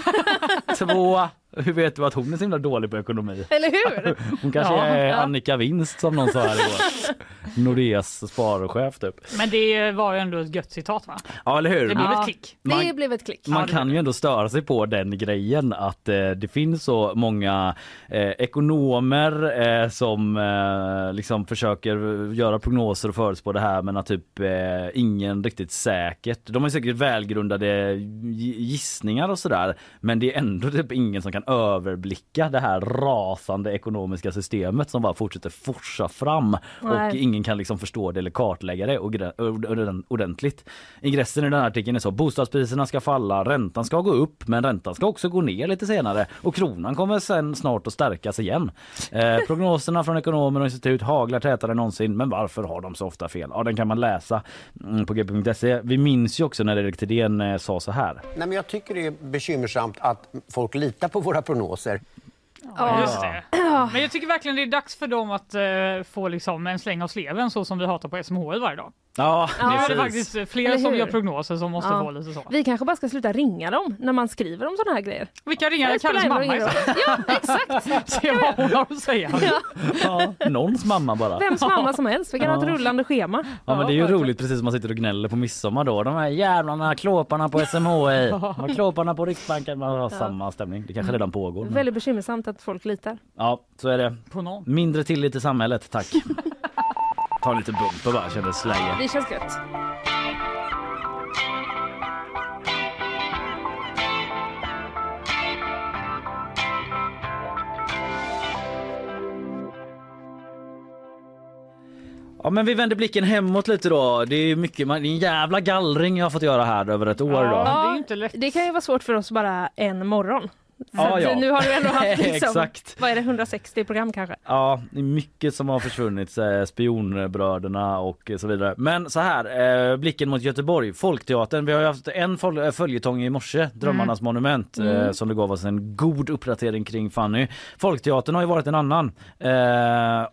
2. Hur vet du att hon är så himla dålig på ekonomi? Eller hur? (laughs) Hon kanske Ja, är ja. Annika Vinst som någon sa här igår. (laughs) Nordeas sparchef typ. Men det var ju ändå ett gött citat va? Ja eller hur? Det blev Man- ett klick. Det blev ett klick. Man kan ju ändå störa sig på den grejen att eh, det finns så många eh, ekonomer eh, som eh, liksom försöker göra prognoser och förutspå det här men att typ eh, ingen riktigt säkert. De har säkert välgrundade gi- gissningar och sådär men det är ändå typ ingen som kan överblicka det här rasande ekonomiska systemet som bara fortsätter forsa fram och Nej. ingen kan liksom förstå det eller kartlägga det ordentligt. Ingressen i den här artikeln är så bostadspriserna ska falla, räntan ska gå upp men räntan ska också gå ner lite senare och kronan kommer sen snart att stärkas igen. Eh, (laughs) prognoserna från ekonomer och institut haglar tätare än någonsin men varför har de så ofta fel? Ja den kan man läsa mm, på gp.se. Vi minns ju också när Erik Thedéen eh, sa så här. Nej, men jag tycker det är bekymmersamt att folk litar på våra prognoser. Ja, just det. Men jag tycker verkligen det är dags för dem att eh, få liksom en släng av sleven så som vi hatar på SMHI varje dag. Ja, (laughs) är det precis. faktiskt flera Eller som gör prognoser som måste Ja. få lite så. Vi kanske bara ska sluta ringa dem när man skriver om sådana här grejer. Vi kan ringa Kalles mamma istället. Ja, exakt. (laughs) Se vad hon har att säga. Ja, Ja, någons mamma bara. vems mamma som helst. Vi kan ha ett Ja. rullande schema. Ja men det är ju roligt precis som man sitter och gnäller på midsommar då. De här jävlarna klåparna på SMHI, (laughs) klåparna på Riksbanken. Man har samma stämning. Det kanske redan pågår. Men... Väldigt bekymmersamt att folk litar. Ja så är det. På någon. Mindre tillit till samhället tack. Ta en liten bumper bara kändes läge. Det känns gött. Ja men vi vänder blicken hemåt lite då. Det är mycket, man- det är en jävla gallring jag har fått göra här över ett år då. Ja, det kan ju vara svårt för oss bara en morgon. Så Ja, ja. nu har du ändå haft (laughs) liksom, Exakt. vad är det, 160 program kanske? Ja, det är mycket som har försvunnit, eh, spionbröderna och så vidare. Men så här, eh, blicken mot Göteborg, Folkteatern. Vi har haft en fol- eh, följetong i morse, Drömmarnas monument, eh, Mm. som det gav oss en god uppdatering kring Fanny. Folkteatern har ju varit en annan. Eh,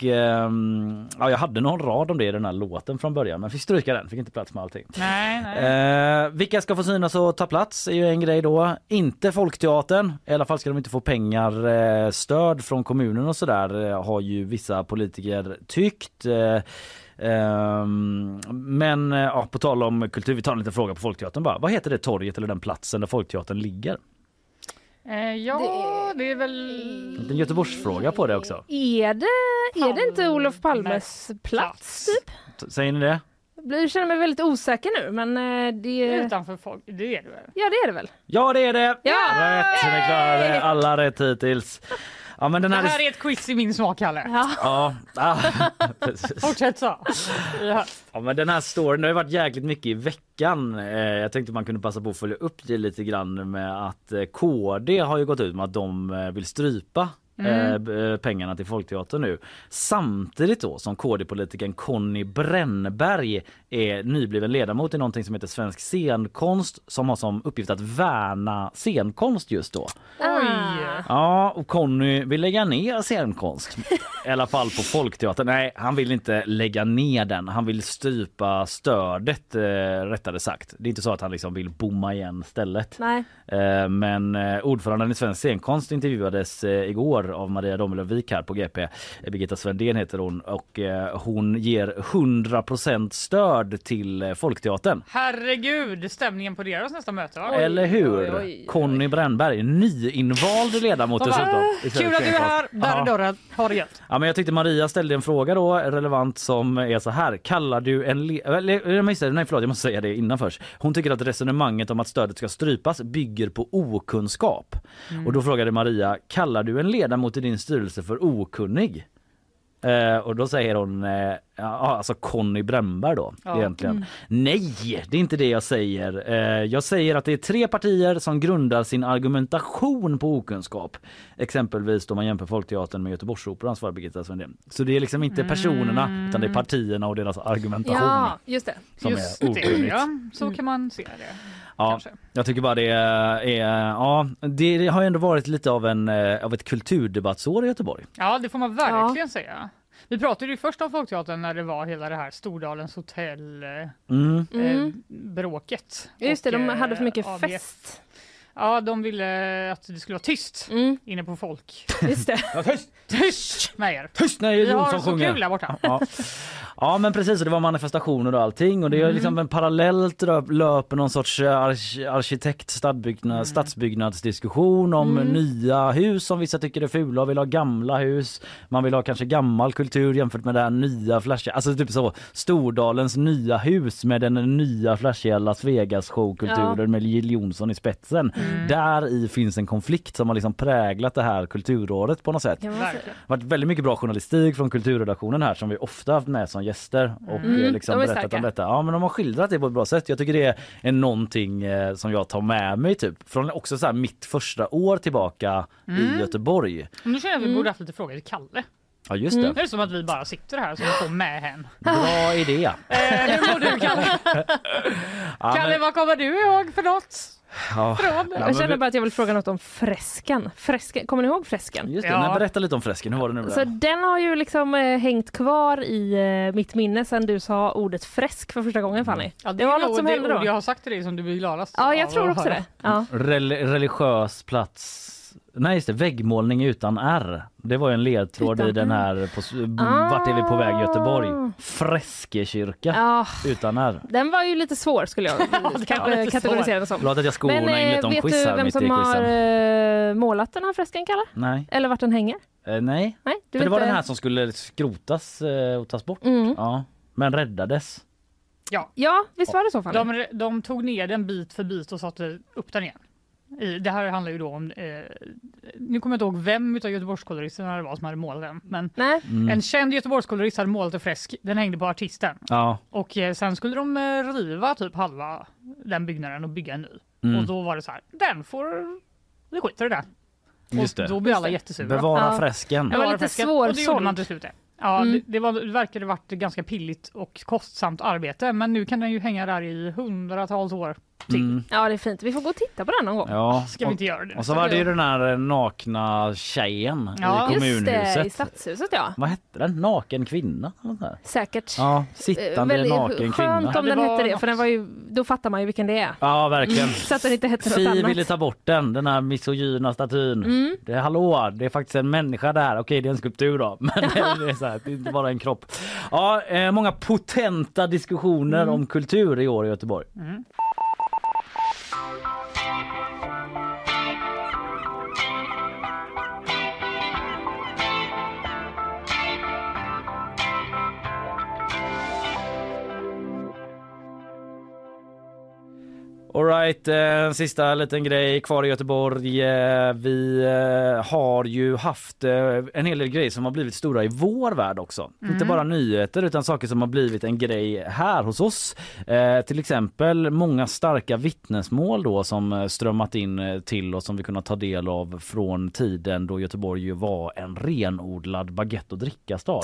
och ehm, ja, jag hade någon rad om det i den här låten från början men fick stryka den, fick inte plats med allting. Nej, nej. Eh, vilka ska få synas och ta plats är ju en grej då. Inte Folkteatern. I alla fall ska de inte få pengar, eh, stöd från kommunen och sådär eh, har ju vissa politiker tyckt. Eh, ehm, men ja, på tal om kultur, vi tar en liten fråga på Folkteatern bara. Vad heter det torget eller den platsen där Folkteatern ligger? Eh, ja, det är väl... En Göteborgsfråga på det också. Är det, är det inte Olof Palmes plats typ? Säger ni det? Jag känner mig väldigt osäker nu men eh, det... Utanför folk, det är det väl? Ja det är det väl? Ja det är det! Ja! Rätt, ni klarade alla rätt hittills. Ja men den Det här... här är ett quiz i min smak, Kalle. Ja, ah, (laughs) precis. Fortsätt så. Höst. Ja, men den här storyn det har ju varit jäkligt mycket i veckan. Eh, jag tänkte man kunde passa på att följa upp det lite grann med att eh, KD har ju gått ut med att de eh, vill strypa Mm. eh, eh, pengarna till Folkteatern nu. Samtidigt då som KD-politikern Conny Brännberg är nybliven ledamot i någonting som heter Svensk scenkonst som har som uppgift att värna scenkonst just då. Oj! Ja, och Conny vill lägga ner scenkonst. I alla fall på Folkteatern. Nej, han vill inte lägga ner den. Han vill strypa stödet, eh, rättare sagt. Det är inte så att han liksom vill bomma igen stället. Nej. Eh, men eh, ordföranden i Svensk scenkonst intervjuades eh, igår av Maria Domelövik här på GP. Birgitta Svendén heter hon och eh, hon ger 100% stöd till eh, Folkteatern. Herregud, stämningen på deras nästa möte va? Eller hur? Conny Brännberg, nyinvald ledamot dessutom. Kul att du är här, där är dörren, ha det gött. Ja, men jag tyckte Maria ställde en fråga då, relevant som är så här. Kallar du en... Le- nej förlåt, jag måste säga det innan först. Hon tycker att resonemanget om att stödet ska strypas bygger på okunskap. Mm. Och då frågade Maria, kallar du en ledamot i din styrelse för okunnig? Eh, och då säger hon, eh, ja, alltså Conny Brännberg då Ja. egentligen. Mm. Nej, det är inte det jag säger. Eh, jag säger att det är tre partier som grundar sin argumentation på okunskap. Exempelvis då man jämför Folkteatern med Göteborgsoperan svarar Birgitta Svendén. Så det är liksom inte personerna utan det är partierna och deras argumentation. Ja, just det. Som är Just det, okunnigt. ja. Så kan man se det. Ja, jag tycker bara det är, ja, det har ju ändå varit lite av, en, eh, av ett kulturdebattsår i Göteborg. Ja, det får man verkligen säga. Vi pratade ju först om Folkteatern när det var hela det här Stordalens hotell eh, Mm. Mm. eh, bråket. Just det, Och, de eh, hade för mycket ABF. fest. Ja, de ville att det skulle vara tyst inne på folk. Just det. Ja, (laughs) tyst! Tyst med er! Tyst när Vi har Jonsson så sjunger. kul där borta. Ja. Ja men precis och det var manifestationer och allting och det är Mm. liksom en parallellt löper någon sorts eh, ark- arkitekt stadsbyggnad, Mm. stadsbyggnadsdiskussion om Mm. nya hus som vissa tycker är fula och vill ha gamla hus. Man vill ha kanske gammal kultur jämfört med det här nya flashiga, alltså typ så Stordalens nya hus med den nya flashiga Las Vegas showkulturen Ja. med Jill Johnson i spetsen. Mm. Där i finns en konflikt som har liksom präglat det här kulturåret på något sätt. Det har varit väldigt mycket bra journalistik från kulturredaktionen här som vi ofta haft med som gäster och Mm, eh, liksom de är berättat om detta. Ja men de har skildrat det på ett bra sätt. Jag tycker det är någonting eh, som jag tar med mig typ från också så här mitt första år tillbaka Mm. i Göteborg. Men nu känner jag att vi Mm. borde haft lite frågor till Kalle. Ja just det. Nu är det som att vi bara sitter här som får med hen. Bra idé. Eh, hur mår du Kalle? (laughs) Ja, Kalle, men- vad kommer du ihåg för något? Ja. Ja, Jag känner bara att jag vill fråga något om fresken. fresken. Kommer ni ihåg fresken? Just det, nej, berätta lite om fresken. Hur var det nu? Så den har ju liksom eh, hängt kvar i eh, mitt minne sen du sa ordet fresk för första gången Fanny. Ja, det var nog något som det hände då. jag har sagt till dig som du blir gladast Ja, jag tror också det. Ja. Rel- religiös plats. Nej just det, väggmålning utan R. Det var ju en ledtråd Utan i den här, på, s- vart är vi på väg Göteborg? Freskekyrka Ja. utan R. Den var ju lite svår skulle jag (laughs) kanske kategorisera den som. Förlåt att jag skonar in eh, lite om vet quiz du här vem mitt i som har eh, målat den här fresken Kalle? Nej. Eller vart den hänger? Eh, nej. Nej, du För vet det var inte. den här som skulle skrotas eh, och tas bort. Mm. Ja. Men räddades. Ja. Ja, visst var det så Fanny? De, de tog ner den bit för bit och satte upp den igen. I, det här handlar ju då om, eh, nu kommer jag inte ihåg vem utav Göteborgskoloristerna det var som hade målat den, men. Mm. en känd Göteborgskolorist hade målat en fresk, den hängde på artisten. Ja. Och eh, sen skulle de eh, riva typ halva den byggnaden och bygga en ny. Mm. Och då var det så här, den får det skiter i det. Just Och det. då blir alla jättesura. Bevara Ja. fräsken. Det var lite fläsket. Och det gjorde man till slut. det. Ja, Mm. det, det, var, det verkade varit ganska pilligt och kostsamt arbete men nu kan den ju hänga där i hundratals år. Mm. Ja det är fint. Vi får gå och titta på den någon gång. Ja. Ska vi inte göra det? Och så var det ju den här nakna tjejen Ja. i Just det, kommunhuset. i stadshuset ja. Vad hette den? Naken kvinna? eller något där. Säkert. Ja, sittande Eh, väldigt naken Skönt kvinna. om det den var hette det något. för den var ju, då fattar man ju vilken det är. Ja, verkligen. Så att den inte hette något Fi annat. ville ta bort den, den här misogyna statyn. Mm. Det är hallå, det är faktiskt en människa där. Okej, det är en skulptur då, (laughs) men det är, så här, det är inte bara en kropp. Ja, eh, många potenta diskussioner Mm. om kultur i år i Göteborg. Alright, eh, sista liten grej kvar i Göteborg. Eh, vi eh, har ju haft en hel del grejer som har blivit stora i vår värld också. Mm. Inte bara nyheter utan saker som har blivit en grej här hos oss. Eh, till exempel många starka vittnesmål då som strömmat in till oss som vi kunnat ta del av från tiden då Göteborg ju var en renodlad baguette och drickastad.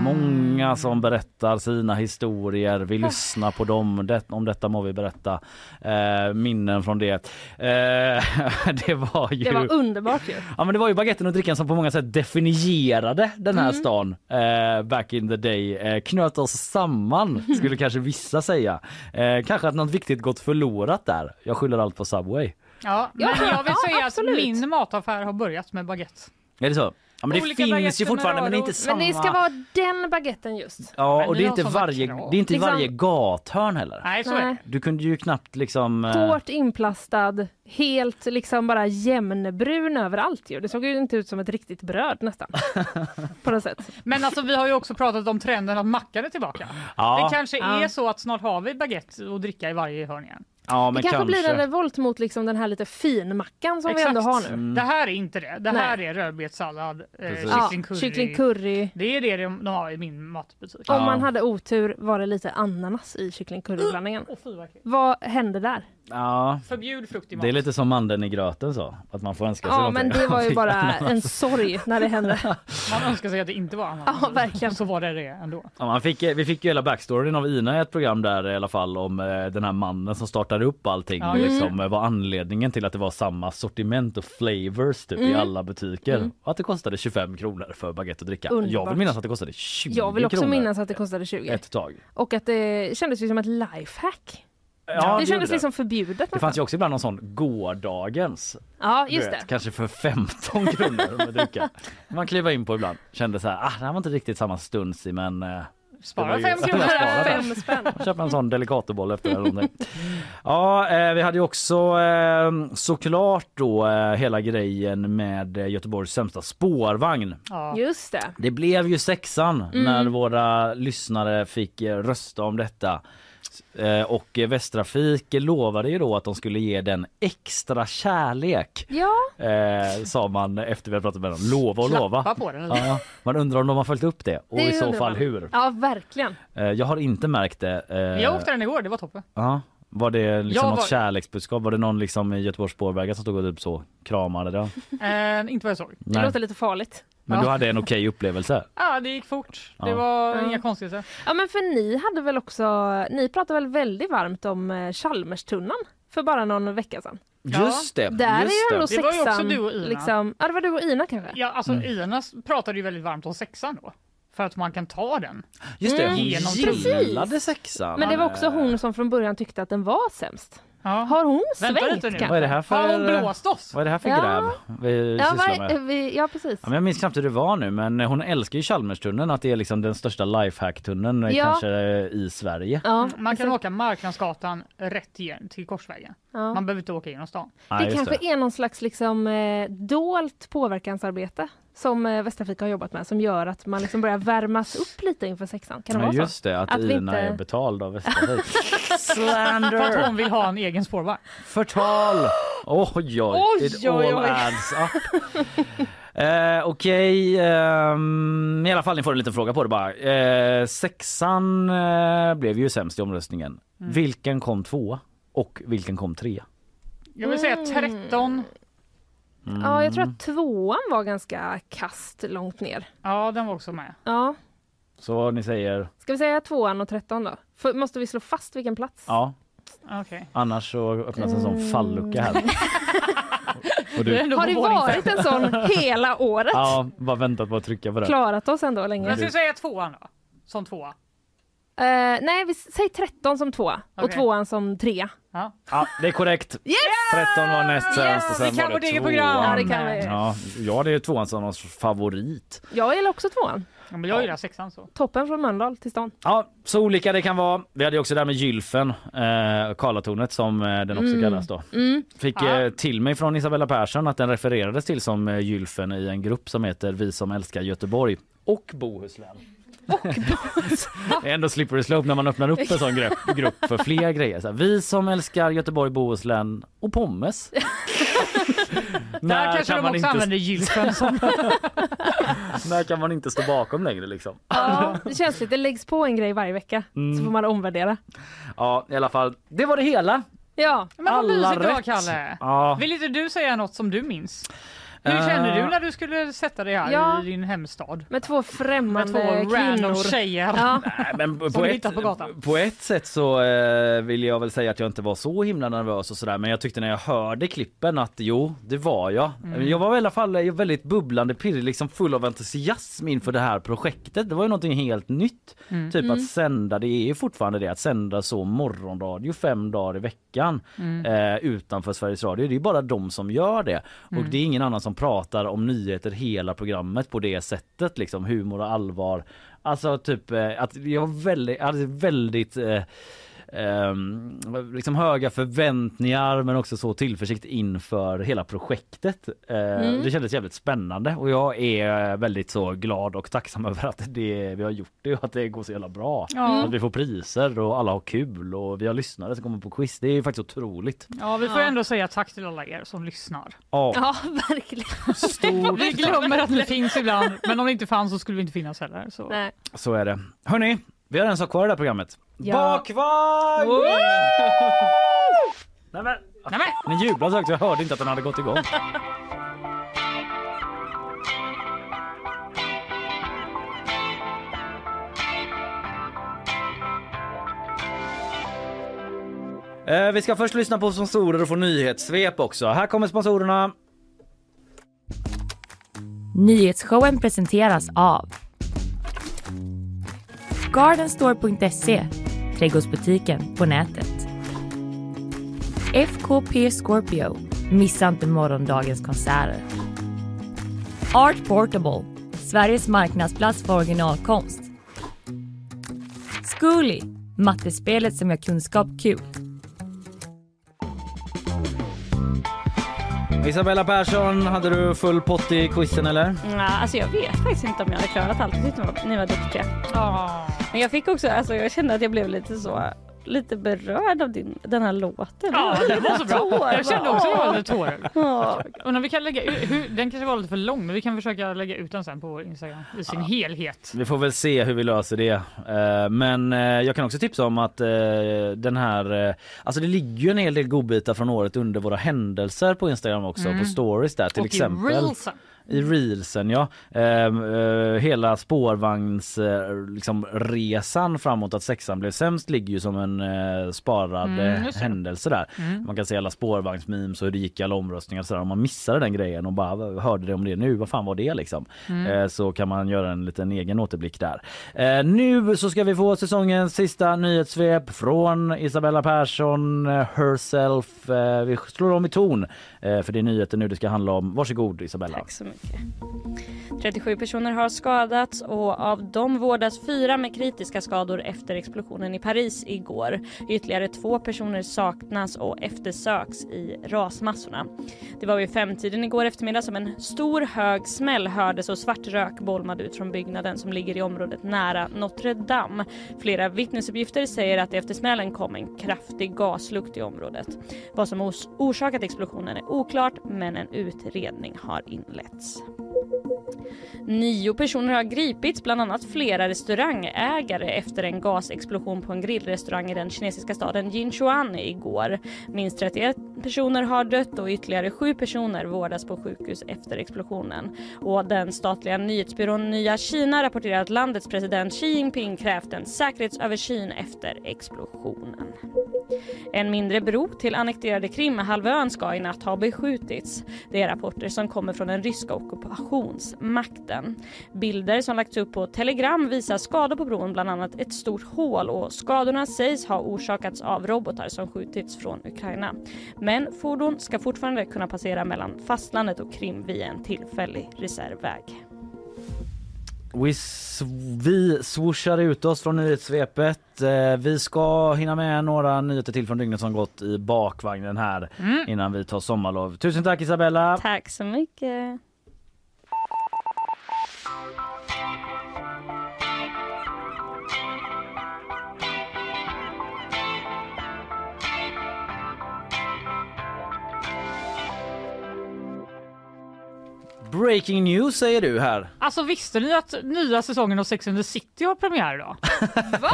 Många som berättar sina historier. Vi lyssnar på dem. Det, om detta må vi berätta eh, minnen från det. Eh, (laughs) det var ju... Det var underbart ju. Ja men det var ju baguetten och drickan som på många sätt definierade den här Mm. stan eh, back in the day. Eh, knöt oss samman (laughs) skulle kanske vissa säga. Eh, kanske att något viktigt gått förlorat där. Jag skyller allt på Subway. Ja, men Ja, jag vill ja, säga absolut. att min mataffär har börjat med baguette. Är det så? Ja, men det Olika finns ju fortfarande men det är inte samma. Men det ska vara den baguetten just. Ja Men och det är inte varje, det är inte Liksom- varje gathörn heller. Nej, så är det. Du kunde ju knappt liksom... eh, Hårt inplastad, helt liksom bara jämnbrun överallt ju. Det såg ju inte ut som ett riktigt bröd nästan. (laughs) på något sätt. Men alltså vi har ju också pratat om trenden att mackan är tillbaka. Ja. Det kanske Ja. är så att snart har vi baguette och dricka i varje hörn igen. Ja Det kanske, kanske. blir en revolt mot liksom den här lite finmackan som vi ändå har nu. Mm. Det här är inte det. Det Nej. här är rödbetssallad, eh. Ja, kyckling curry. kyckling curry. Det är det de, de har i min matbutik. Om man hade otur var det lite ananas i kyckling curryblandningen. Vad äckligt. Vad hände där? Ja. Förbjud frukt i mat. Det är lite som mandeln i gröten så. Att man får önska sig Ja någonting. men det var ju (laughs) bara en sorg när det hände. (laughs) Man önskar sig att det inte var ananas. Ja verkligen. Så var det det ändå. Ja, man fick, vi fick ju hela backstoryn av Ina i ett program där i alla fall om eh, den här mannen som startade upp allting Ja, liksom eh, var anledningen till att det var samma sortiment och flavors typ i Mm. alla butiker Mm. och att det kostade 25 kronor för baguette och dricka. Jag Underbart. vill minnas att det kostade 20 Jag vill också kronor minnas att det kostade 20. ett tag. Och att det kändes ju som ett lifehack. Ja, det gjorde kändes liksom förbjudet. Det fanns ju också ibland någon sån gårdagens. Ja just vet, det. Kanske för 15 kronor med dricka. Man kliver in på ibland. Kände så här, ah, det här var inte riktigt samma stuns i men eh, Spara det fem Jag kronor. Fem spänn. Köpa en sån delicatoboll efter någonting. Ja, eh, vi hade ju också eh, såklart då eh, hela grejen med eh, Göteborgs sämsta spårvagn. Ja. Just det. Det blev ju sexan Mm. när våra lyssnare fick eh, rösta om detta. Eh, Och Västtrafik lovade ju då att de skulle ge den extra kärlek. Ja. Eh, sa man efter vi hade pratat med dem. Lova och lova. På den. Ja, man undrar om de har följt upp det och Det i så fall man. hur. Ja verkligen. Eh, Jag har inte märkt det. Eh, Jag åkte den igår, det var toppen. Ja. Var det liksom Jag något var- kärleksbudskap? Var det någon liksom i Göteborgs spårvägar som stod och typ så kramade det? Eh, inte vad jag såg. Det Nej. låter lite farligt. Men Ja. du hade en okej upplevelse? Ja, det gick fort. Det Ja. var Ja. inga konstigheter. Ja men för ni hade väl också, ni pratade väl väldigt varmt om eh, Chalmerstunnan för bara någon vecka sedan? Ja. Just det! Där just är ju ändå Det var ju också du och Ina. Liksom, ja det var du och Ina kanske? Ja, alltså Mm. Ina pratade ju väldigt varmt om sexan då. För att man kan ta den. Just det, hon Mm, Genom gillade sexan. Men det var också hon som från början tyckte att den var sämst. Ja. Har hon Vänta svängt lite nu. kanske? Vad är det här för... Har hon blåst oss? Vad är det här för Ja. gräv vi Ja, sysslar va, med? vi, ja precis. Ja, men jag minns knappt hur det var nu men hon älskar ju Chalmerstunneln att det är liksom den största lifehack-tunneln eh, Ja. kanske i Sverige. Ja, Man kan åka Marknadsgatan rätt igen till Korsvägen. Ja. Man behöver inte åka genom stan. Nej, Det just kanske är någon slags liksom, eh, dolt påverkansarbete som eh, Västtrafik har jobbat med som gör att man liksom börjar värmas upp lite inför sexan. Kan det Ja, vara så? just det, att, Att vi Ina inte- är betald av Västtrafik. (laughs) För att Slander! hon vill ha en egen spårvagn. Förtal! Oj, oj, Oj, it oj, all oj. adds up. (laughs) Eh, Okej, ehm, i alla fall ni får en liten fråga på det bara. Eh, sexan eh, blev ju sämst i omröstningen. Vilken kom tvåa? Och vilken kom trea? Jag vill säga Mm. 13, Ja, jag tror att tvåan var ganska kast långt ner. Ja, den var också med. Ja. Så ni säger Ska vi säga tvåan och tretton då? För, måste vi slå fast vilken plats? ja. Okej. Annars så öppnas en sån Mm. fallucka här. (laughs) Och du, Har det varit en sån hela (laughs) året? ja, bara väntat på att trycka på den. Klarat oss ändå länge. Men ska vi säga tvåan då? Som tvåa? Eh, nej, vi säger 13 som tvåa och Okej. tvåan som trea. Ja. Ja, det är korrekt. (laughs) Yes! 13 var näst sämst och sen vi kan var vårt det eget tvåan. program. Ja, det kan vi. Ja, ja, det är tvåan som någons favorit. Jag gillar också tvåan. Ja, men jag gillar sexan så. Toppen från Mölndal till stan. Ja, så olika det kan vara. Vi hade ju också där med gylfen, eh, Karlatornet som eh, den också Mm. kallas då. Mm. Fick eh, till mig från Isabella Persson att den refererades till som eh, gylfen i en grupp som heter Vi som älskar Göteborg och Bohuslän. Det är ändå slippery slope när man öppnar upp en sån grupp, grupp för fler grejer. Så här, vi som älskar Göteborg, Bohuslän och pommes. (laughs) Där kanske de också använder gylfen som... (laughs) när kan man inte stå bakom längre liksom? Ja, det känns lite, det läggs på en grej varje vecka Mm. så får man omvärdera. Ja, i alla fall. Det var det hela. Ja, Men vad mysigt det var. Kalle. Ja. Vill inte du säga något som du minns? Hur Eh. kände du när du skulle sätta dig här Ja. i din hemstad? med två Med främmande två random kvinnor. tjejer. Ja. Nej, men på, ett, på gatan. på ett sätt så eh, vill jag väl säga att jag inte var så himla nervös och sådär men jag tyckte när jag hörde klippen att jo det var jag. Mm. Jag var i alla fall eh, väldigt bubblande pirrig liksom full av entusiasm inför det här projektet. Det var ju någonting helt nytt. Mm. Typ Mm. att sända, det är ju fortfarande det att sända så morgonradio fem dagar i veckan Mm. eh, utanför Sveriges Radio. Det är bara de som gör det och Mm. det är ingen annan som pratar om nyheter hela programmet på det sättet liksom humor och allvar. Alltså typ eh, att jag var väldigt, jag hade väldigt eh, ehm, liksom höga förväntningar men också så tillförsikt inför hela projektet. Eh, Mm. Det kändes jävligt spännande och jag är väldigt så glad och tacksam (laughs) över att det, vi har gjort det och att det går så jävla bra. Ja. Att vi får priser och alla har kul och vi har lyssnare som kommer på quiz. Det är faktiskt otroligt. Ja, vi får Ja. ändå säga tack till alla er som lyssnar. Ja, Ja, verkligen. stort Vi glömmer att ni finns ibland, men om ni inte fanns så skulle vi inte finnas heller. Så. Nej. Så är det. Hörni, vi har en sak kvar i det här programmet. Ja. Bakvagn! Nej, men, Nej, men. ni jublade så högt jag hörde inte att den hade gått igång. Eh, Vi ska först lyssna på sponsorer och få nyhetssvep också. Här kommer sponsorerna. Nyhetsshowen presenteras av Gardenstore.se, trädgårdsbutiken på nätet. FKP Scorpio, missa inte morgondagens konserter. Art Portable, Sveriges marknadsplats för originalkonst. Zcooly, mattespelet som gör kunskap kul. Isabella Persson, hade du full pott i quizen eller? Ja, alltså jag vet faktiskt inte om jag hade klarat allt. Jag tyckte ni var, duktiga. Ja. Men jag fick också, alltså jag kände att jag blev lite så lite berörd av din, den här låten. Ja, den var så bra. Tår, Jag kände också att jag var lite. Ja. Undrar vi kan lägga ut, hur, den kanske var lite för lång, men vi kan försöka lägga ut den sen på Instagram i sin helhet. Vi får väl se hur vi löser det. Eh, Men eh, jag kan också tipsa om att eh, den här, alltså det ligger ju en hel del godbitar från året under våra händelser på Instagram också, Mm. på stories där till Och i exempel. I reelsen ja. Ehm, eh, hela spårvagns eh, liksom, resan framåt att sexan blev sämst ligger ju som en eh, sparad Mm, eh, händelse där. Mm. Man kan se alla spårvagnsmemes och hur det gick i alla omröstningar och sådär. Om man missade den grejen och bara hörde det om det nu, vad fan var det liksom? Mm. Eh, så kan man göra en liten egen återblick där. Eh, nu så ska vi få säsongens sista nyhetssvep från Isabella Persson herself. Vi slår om i ton för det är nyheter nu det ska handla om. Varsågod Isabella. Tack så mycket. 37 personer har skadats och av dem vårdas fyra med kritiska skador efter explosionen i Paris igår. Ytterligare två personer saknas och eftersöks i rasmassorna. Det var vid femtiden igår eftermiddag som en stor hög smäll hördes och svart rök bolmade ut från byggnaden som ligger i området nära Notre Dame. Flera vittnesuppgifter säger att efter smällen kom en kraftig gaslukt i området. Vad som ors- orsakat explosionen är oklart men en utredning har inletts. us. Nio personer har gripits, bland annat flera restaurangägare efter en gasexplosion på en grillrestaurang i den kinesiska staden Jinchuan igår. Minst 31 personer har dött och ytterligare sju personer vårdas på sjukhus efter explosionen. Och den statliga nyhetsbyrån Nya Kina rapporterar att landets president Xi Jinping krävt en säkerhetsöversyn efter explosionen. En mindre bro till annekterade Krimhalvön ska i natt ha beskjutits. Det är rapporter som kommer från den ryska ockupationen ockupationsmakten. Bilder som lagts upp på Telegram visar skador på bron, bland annat ett stort hål och skadorna sägs ha orsakats av robotar som skjutits från Ukraina. Men fordon ska fortfarande kunna passera mellan fastlandet och Krim via en tillfällig reservväg. Vi, sw- vi swooshar ut oss från nyhetssvepet. Eh, Vi ska hinna med några nyheter till från dygnet som gått i bakvagnen här Mm. innan vi tar sommarlov. Tusen tack Isabella! Tack så mycket. Breaking news säger du här. Alltså visste ni att nya säsongen av Sex and the City har premiär idag? (laughs) Va?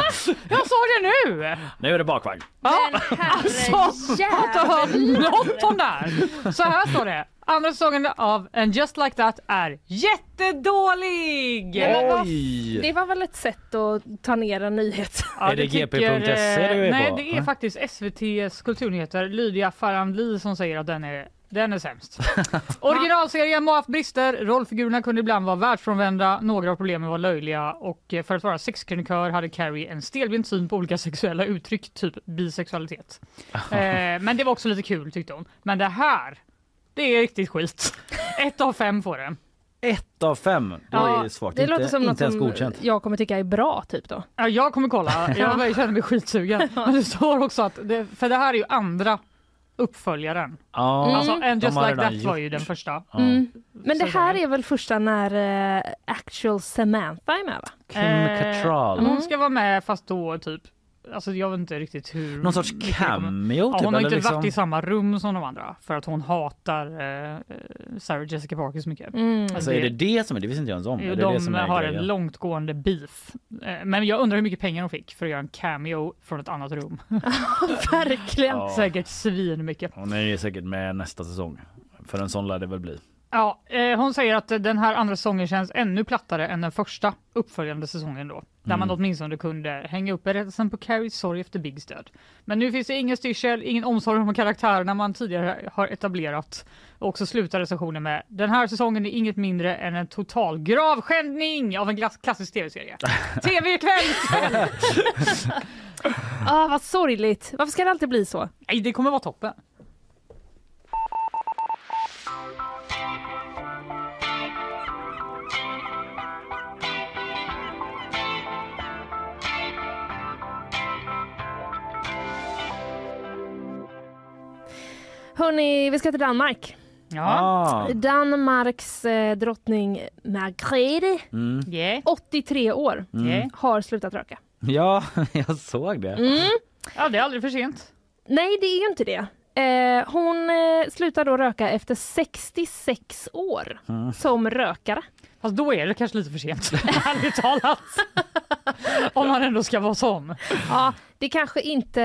Jag såg det nu! Nu är det bakvagn. Ja, alltså, jag har inte hört något om det här. Så här står det. Andra säsongen av And Just Like That är jättedålig! Men vad- Det var väl ett sätt att ta ner en nyhet. (laughs) Ja, Är det tycker, gp.se du är Nej, på? det är faktiskt SVTs kulturnyheter Lydia Farandli som säger att den är den är sämst. (laughs) Originalserien har haft brister, rollfigurerna kunde ibland vara världsfrånvända, några av problemen var löjliga och eh, för att vara sexkrönikör hade Carrie en stelbent syn på olika (laughs) sexuella uttryck, typ bisexualitet. (laughs) eh, men det var också lite kul tyckte hon. Men det här, det är riktigt skit. Ett av fem får den. Ett av fem. Det Ja, är svagt. det inte, låter som något inte ens som godkänt. jag kommer tycka är bra typ då. Ja, jag kommer kolla. Jag känner mig skitsugen. Men det står också att, det, för det här är ju andra uppföljaren. Ja, Alltså And Just Like That var ju den första. Mm. Men det här är väl första när eh, actual Samantha är med va? Kim Eh, Cattrall. Hon ska vara med fast då typ Alltså jag vet inte riktigt hur Någon sorts det cameo ja, typ, Hon har inte liksom- varit i samma rum som de andra för att hon hatar eh, Sarah Jessica Parker så mycket. Mm. Alltså är det det som är det? visste inte jag ens om. Jo, är det de det som är har grejen? en långtgående beef. Eh, Men jag undrar hur mycket pengar de fick för att göra en cameo från ett annat rum. (laughs) Verkligen. Ja. Säkert svin mycket. Hon är ju säkert med nästa säsong. För en sån lär det väl bli. Ja, eh, hon säger att den här andra säsongen känns ännu plattare än den första uppföljande säsongen då. Där man Mm. åtminstone kunde hänga upp berättelsen på Carries sorg efter Bigs död. Men nu finns det ingen styrsel, ingen omsorg om karaktärerna man tidigare har etablerat. Och också slutar recensionen med den här säsongen är inget mindre än en total gravskändning av en klassisk tv-serie. (laughs) TV-kväll! (laughs) Ah, vad sorgligt. Varför ska det alltid bli så? Nej, det kommer vara toppen. Hörni, vi ska till Danmark. Ah. Danmarks eh, drottning Margrethe, Mm. Yeah. 83 år, Mm. har slutat röka. Ja, (laughs) jag såg det. Mm. Ja, det är aldrig för sent. Nej, det är ju inte det. Eh, hon eh, slutar då röka efter 66 år Mm. som rökare. Fast då är det kanske lite för sent, (laughs) ärligt talat. Om man ändå ska vara sån. Ja, det kanske inte,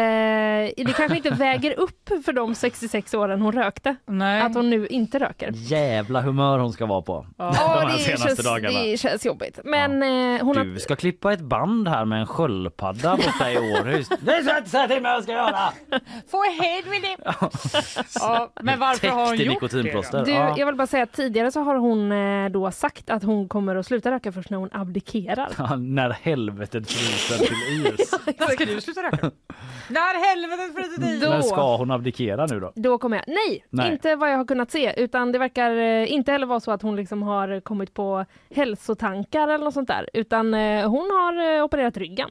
det kanske inte (laughs) väger upp för de 66 åren hon rökte. Nej. Att hon nu inte röker. Jävla humör hon ska vara på. Ja, (laughs) de här det, senaste känns, dagarna. det känns jobbigt. Men eh, hon har... Du ska klippa ett band här med en sköldpadda borta i Århus. (laughs) Det ska jag inte säga till mig vad jag ska göra! Få with it! ja, men varför har hon gjort nikotinplåster. Du, Ja. jag vill bara säga att tidigare så har hon eh, då sagt att hon kommer att sluta röka först när hon abdikerar. Ja, när helvetet fryser till is. det? Ska du sluta röka? (laughs) När helvetet fryser dit! Då- Men ska hon abdikera nu då? Då kommer jag. Nej, Nej. inte vad jag har kunnat se. Utan det verkar eh, inte heller vara så att hon liksom har kommit på hälsotankar eller något sånt där. Utan eh, hon har eh, opererat ryggen.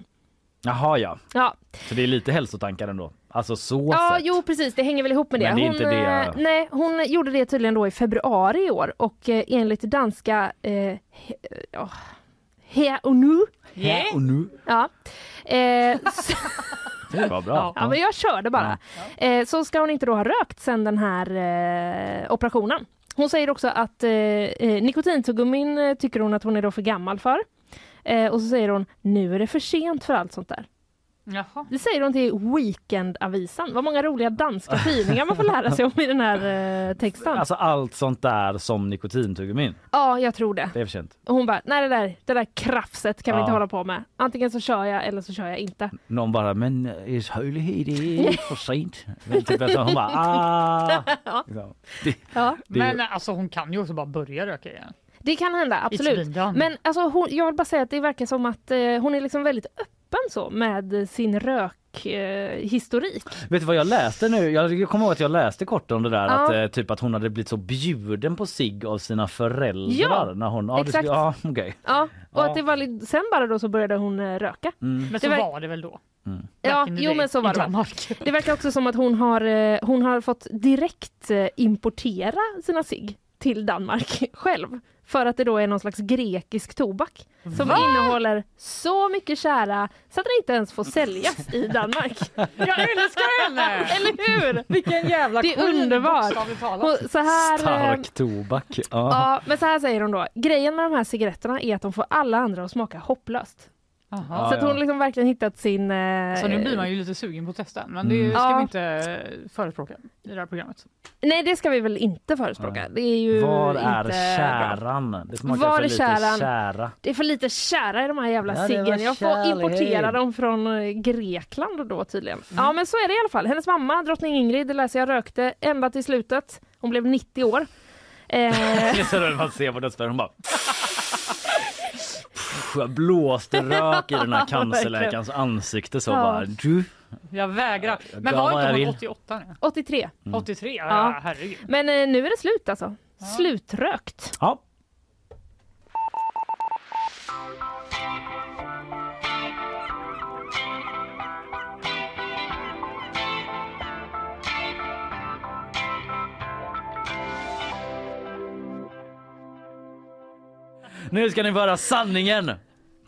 Jaha ja, Ja, så det är lite hälsotankar ändå. Alltså så ja sett. jo precis, det hänger väl ihop med det. Men det är hon, inte det- eh, nej, hon gjorde det tydligen då i februari i år och eh, enligt danska eh, he, oh, Her och nu. Här och nu. Ja. Eh, så, Det var bra. ja, men jag körde bara. Eh, så ska hon inte då ha rökt sedan den här eh, operationen. Hon säger också att eh, eh, nikotintuggumin eh, tycker hon att hon är då för gammal för. Eh, och så säger hon, nu är det för sent för allt sånt där. Jaha. Det säger de till Weekendavisan. Vad många roliga danska (laughs) tidningar man får lära sig om i den här eh, texten. Alltså allt sånt där som nikotintuggummin. Ja, jag tror det. Det är för sent. Och hon bara, nej det där, det där krafset kan vi Ja. inte hålla på med. Antingen så kör jag eller så kör jag inte. Någon bara, men eh, is höjlighet det är för sent. Men typ så hon bara, ah. (laughs) Ja. Liksom. Det, Ja. det, Men alltså hon kan ju också bara börja röka igen. Det kan hända, absolut. It's been done. Men alltså, hon, jag vill bara säga att det verkar som att eh, hon är liksom väldigt öppen så med sin rökhistorik. Eh, historik. Vet du vad jag läste nu? Jag kommer ihåg att jag läste kort om det där Ja. att eh, typ att hon hade blivit så bjuden på sig av sina föräldrar Ja, när hon... Ja, det exakt. skulle- Ja, okej. ja, och Ja. att det var, sen bara då så började hon eh, röka. Mm. Men Det så var det väl då? Ja, in the jo men så var det. Det verkar också som att hon har, eh, hon har fått direkt eh, importera sina cigg till Danmark (laughs) själv. För att det då är någon slags grekisk tobak som Va? innehåller så mycket kära så att den inte ens får säljas i Danmark. (laughs) Jag älskar henne! Eller hur? Vilken jävla Det är underbart. Och så här, eh, Stark tobak. Ja. Ja, men så här säger hon då. Grejen med de här cigaretterna är att de får alla andra att smaka hopplöst. Aha. så att hon har liksom verkligen hittat sin... Eh, Så nu blir man ju lite sugen på att testa, men det Mm. ska Ja. vi inte förespråka i det här programmet. Nej, det ska vi väl inte förespråka. Det är ju Var inte är bra. käran? Det smakar Var för är lite käran? kära. Det är för lite kära i de här jävla Ja, ciggen. Jag får kärlek. importera dem från eh, Grekland då tydligen. Ja men så är det i alla fall. Hennes mamma, drottning Ingrid, det läser jag, rökte ända till slutet. Hon blev 90 år. Eh, (laughs) Det är så man ser på dödsbädden hon bara Pff, blåste rök i den här (laughs) cancerläkarens ansikte så Ja. bara du. Jag vägrar. Jag Men var jag inte hon 88 nu? 83. 83? Ja, Ja. herregud. Men eh, nu är det slut alltså. Slutrökt. Ja. Nu ska ni få höra sanningen.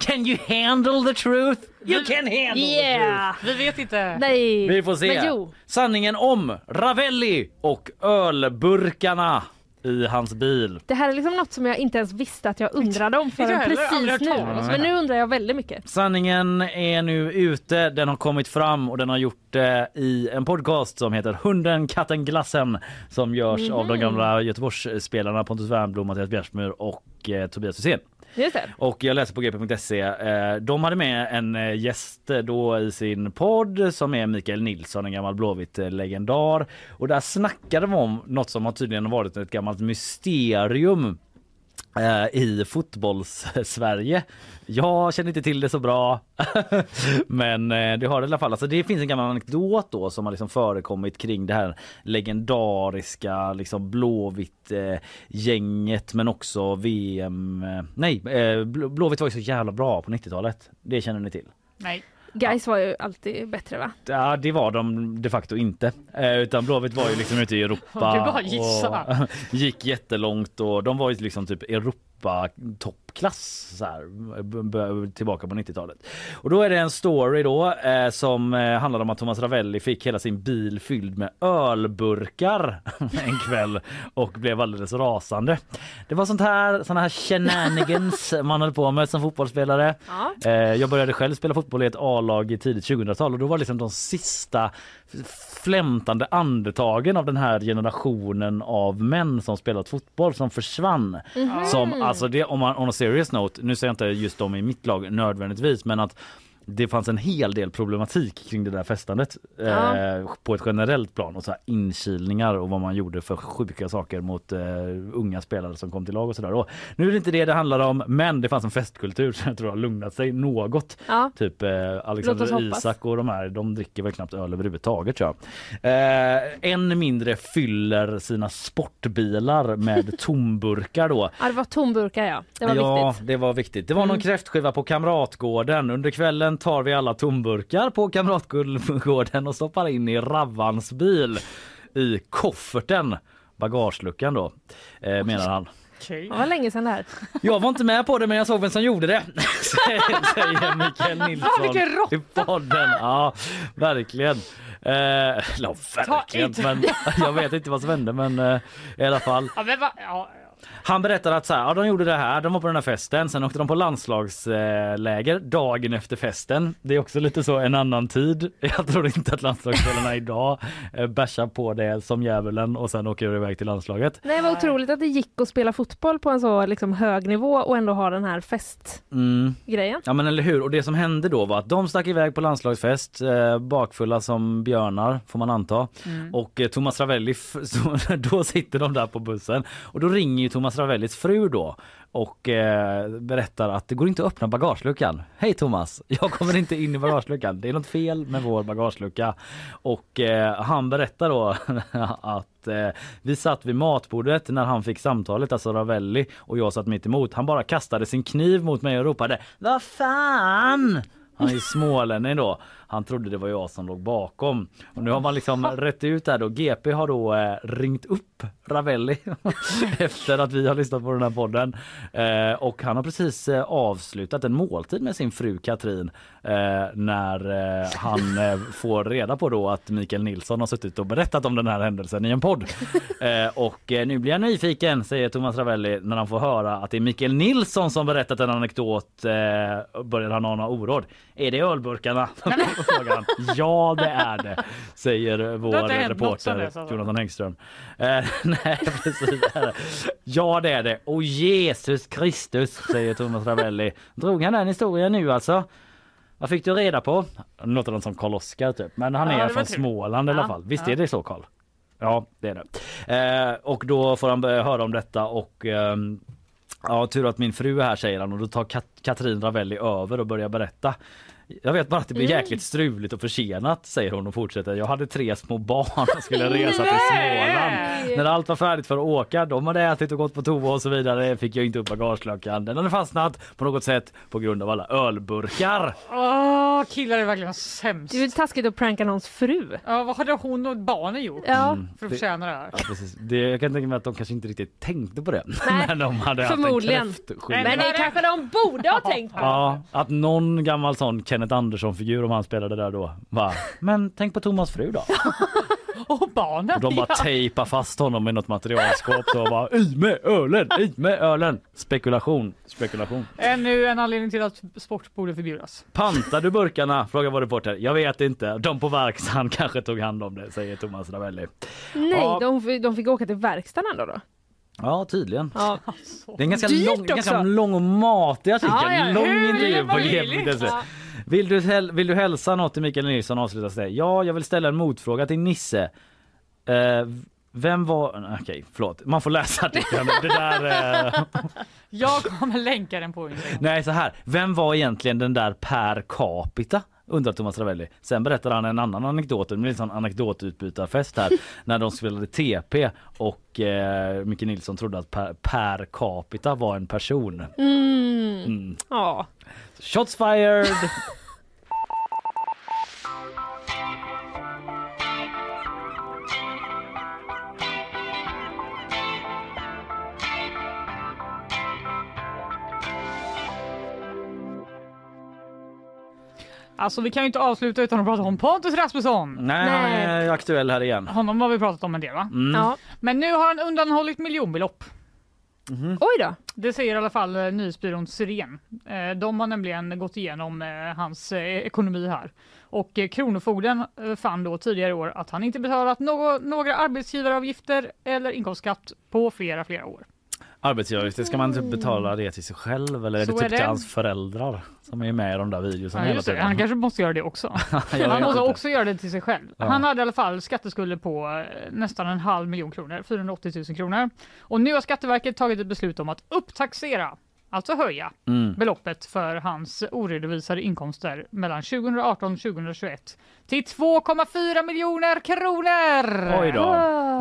Can you handle the truth? You can handle the truth. Yeah! Vi vet inte. Nej. Vi får se. Men jo. Sanningen om Ravelli och ölburkarna i hans bil. Det här är liksom något som jag inte ens visste att jag undrade om förrän heller, precis nu. Men nu undrar jag väldigt mycket. Sanningen är nu ute, den har kommit fram och den har gjort det i en podcast som heter Hunden, katten, glassen som görs av de Mhm. gamla Göteborgsspelarna Pontus Wernbloom, Mattias Bjärsmyr och eh, Tobias Hysén. Och jag läser på gp.se. Eh, de hade med en eh, gäst då i sin podd som är Mikael Nilsson, en gammal Blåvitt-legendar. Och där snackade de om något som har tydligen varit ett gammalt mysterium Eh, i fotbolls-Sverige. Jag känner inte till det så bra (laughs) men eh, det har det i alla fall. Alltså, det finns en gammal anekdot då som har liksom förekommit kring det här legendariska liksom blåvitt gänget men också VM. Eh, nej, eh, Blåvitt var ju så jävla bra på 90-talet. Det känner ni till. Nej. Guys var ju alltid bättre va? Ja, det var de de facto inte. Eh, utan Blåvitt var ju liksom ute i Europa (laughs) Du bara gissar. och (laughs) gick jättelångt och de var ju liksom typ Europa toppklass så här, tillbaka på 90-talet. Och då är det en story då eh, som eh, handlar om att Thomas Ravelli fick hela sin bil fylld med ölburkar (laughs) en kväll och blev alldeles rasande. Det var sånt här, såna här shenanigans (laughs) man höll på med som fotbollsspelare. Ja. Eh, jag började själv spela fotboll i ett A-lag i tidigt 2000-tal och då var det liksom de sista flämtande andetagen av den här generationen av män som spelat fotboll som försvann. Mhm. Som, alltså det, om man a serious note, nu säger jag inte just de i mitt lag nödvändigtvis men att det fanns en hel del problematik kring det där festandet Ja. eh, på ett generellt plan och så inkilningar och vad man gjorde för sjuka saker mot eh, unga spelare som kom till lag och sådär. Och Nu är det inte det det handlar om men det fanns en festkultur (laughs) som jag tror har lugnat sig något. Ja. Typ eh, Alexander. Isak och de här de dricker väl knappt öl överhuvudtaget tror jag. Eh, än mindre fyller sina sportbilar med (laughs) tomburkar då. Ja, det var tomburkar ja. Det var ja, viktigt. det var viktigt. Det var någon Mm. kräftskiva på Kamratgården. Under kvällen tar vi alla tomburkar på Kamratgården och stoppar in i Ravvans bil i kofferten. Bagageluckan då, eh, menar han. Okej. Det var länge sedan det här. Jag var inte med på det men jag såg vem som gjorde det. (laughs) säger- Mikael Nilsson vilken råtta! i podden. Ja, verkligen. Eh, ja, verkligen. Men jag vet inte vad som hände men eh, i alla fall. Ja, men va? Ja, ja. Han berättar att så här, ja, de gjorde det här, de var på den här festen, sen åkte de på landslagsläger dagen efter festen. Det är också lite så en annan tid. (laughs) Jag tror inte att landslagsspelarna idag eh, bärsar på det som djävulen och sen åker iväg till landslaget. Nej, vad otroligt att det gick att spela fotboll på en så liksom, hög nivå och ändå ha den här festgrejen. Mm. Ja men eller hur och det som hände då var att de stack iväg på landslagsfest eh, bakfulla som björnar får man anta Mm. och eh, Thomas Ravelli (laughs) så, då sitter de där på bussen och då ringer ju Thomas Stravellis fru då och eh, berättar att det går inte att öppna bagageluckan. Hej Thomas, (laughs) jag kommer inte in i bagageluckan. Det är något fel med vår bagagelucka. Och eh, han berättar då (laughs) att eh, vi satt vid matbordet när han fick samtalet, alltså Ravelli och jag satt mitt emot. Han bara kastade sin kniv mot mig och ropade Vad fan! Han är smålänning då. Han trodde det var jag som låg bakom. Och nu har man liksom (laughs) rätt ut det här då. GP har då eh, ringt upp Ravelli (laughs) efter att vi har lyssnat på den här podden. Eh, och han har precis eh, avslutat en måltid med sin fru Katrin eh, när eh, han eh, får reda på då att Mikael Nilsson har suttit och berättat om den här händelsen i en podd. (laughs) Och nu blir jag nyfiken, säger Thomas Ravelli när han får höra att det är Mikael Nilsson som berättat en anekdot. Börjar han ana oråd. Är det ölburkarna? (laughs) Frågar han. Ja, det är det, säger vår reporter alltså. Jonathan. Eh, (laughs) nej, precis. det är det. Ja, det är det. Och Jesus Kristus, säger Thomas Ravelli. Drog han den historien nu alltså? Vad fick du reda på? Låter som Karl-Oskar typ, men han Ja, är från trevligt. Småland i alla Ja, fall. Visst ja. är det så Karl? Ja, det är det. Eh, och då får han börja höra om detta och ehm, Ja, tur att min fru är här säger han och då tar Kat- Katrin Ravelli över och börjar berätta. Jag vet bara att det blir Mm. jäkligt struligt och försenat säger hon och fortsätter. Jag hade tre små barn och skulle (laughs) resa till Småland. När allt var färdigt för att åka, de hade ätit och gått på toa och så vidare fick jag inte upp bagageluckan. Den hade fastnat på något sätt på grund av alla ölburkar. Åh, killar är verkligen sämst. Det är ju taskigt att pranka någons fru. Ja, vad hade hon och barnen gjort Ja. Mm. för att förtjäna det här? Ja, precis. Det, jag kan tänka mig att de kanske inte riktigt tänkte på det. Nej, (laughs) Men de hade förmodligen. haft en. Men det kanske de borde ha tänkt på. Ja, att någon gammal sån Kenneth Andersson-figur om han spelade där då. Va? Men tänk på Thomas fru då. (laughs) Och barnen. Och de bara ja. tejpar fast honom i något materialskåp så bara i med ölen, i med ölen. Spekulation, spekulation. Ännu en anledning till att sport borde förbjudas. Pantar du burkarna? Frågar vår reporter. Jag vet inte. De på verkstaden (laughs) kanske tog hand om det, säger Thomas Ravelli. Nej, Ja. de, de fick åka till verkstaden ändå då? Ja, tydligen. Ja. Det är en ganska, Dyrt lång, också. ganska lång och matig artikel. Ja, ja, lång hur intervju på möjligt? Vill du, häl- vill du hälsa något till Mikael Nilsson avslutas det? Ja, jag vill ställa en motfråga till Nisse. Eh, vem var... Okej, förlåt. Man får läsa artikeln. Det där... Eh... (laughs) Jag kommer länka den på Instagram. Nej, så här. Vem var egentligen den där per capita? Undrar Thomas Ravelli. Sen berättar han en annan anekdot, en sån anekdotutbytarfest här när de spelade TP och eh, Micke Nilsson trodde att per, per capita var en person. Mm. Mm. Ja. Shots fired! (laughs) Alltså vi kan ju inte avsluta utan att prata om Pontus Rasmusson. Nej, han är aktuell här igen. Honom har vi pratat om en del va? Mm. Ja. Men nu har han undanhållit miljonbelopp. Oj då. Det säger i alla fall eh, nyhetsbyrån Siren. Eh, De har nämligen gått igenom eh, hans ekonomi här. Och Kronofogden fann då tidigare i år att han inte betalat några arbetsgivaravgifter eller inkomstskatt på flera, flera år. Arbetsgivaravgifter, ska man typ betala det till sig själv eller är det typ är det. till hans föräldrar som är med i de där videorna Ja, hela tiden? Han kanske måste göra det också. (laughs) Han måste också göra det till sig själv. Ja. Han hade i alla fall skatteskulder på eh, nästan en halv miljon kronor, 480 000 kronor. Och nu har Skatteverket tagit ett beslut om att upptaxera, alltså höja, Mm. beloppet för hans oredovisade inkomster mellan 2018 och 2021 till 2,4 miljoner kronor! Oj då.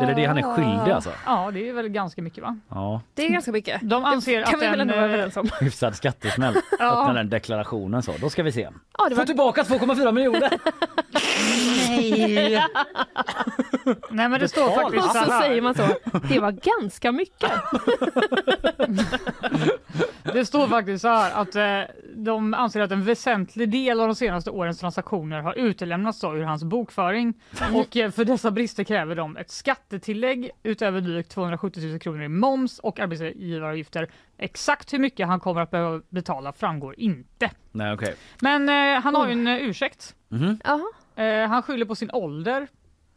Är det det han är skyldig alltså? Ja, det är väl ganska mycket va? Ja, Det är ganska mycket. De anser kan att vi väl en, ändå vara eh, överens om. (laughs) hyfsad skattesmäll. Ja. Öppna den deklarationen så. Då ska vi se. Ja, det var... Få tillbaka 2,4 miljoner! Nej! (laughs) Nej men det står Betala. faktiskt Och så så här. säger man så. Det var ganska mycket. (laughs) Det står faktiskt så här att eh, de anser att en väsentlig del av de senaste årens transaktioner har utelämnats då ur hans bokföring och eh, för dessa brister kräver de ett skattetillägg utöver drygt 270 000 kronor i moms och arbetsgivaravgifter. Exakt hur mycket han kommer att behöva betala framgår inte. Nej okej. Men eh, han har ju en eh, ursäkt. Mhm. Eh, han skyller på sin ålder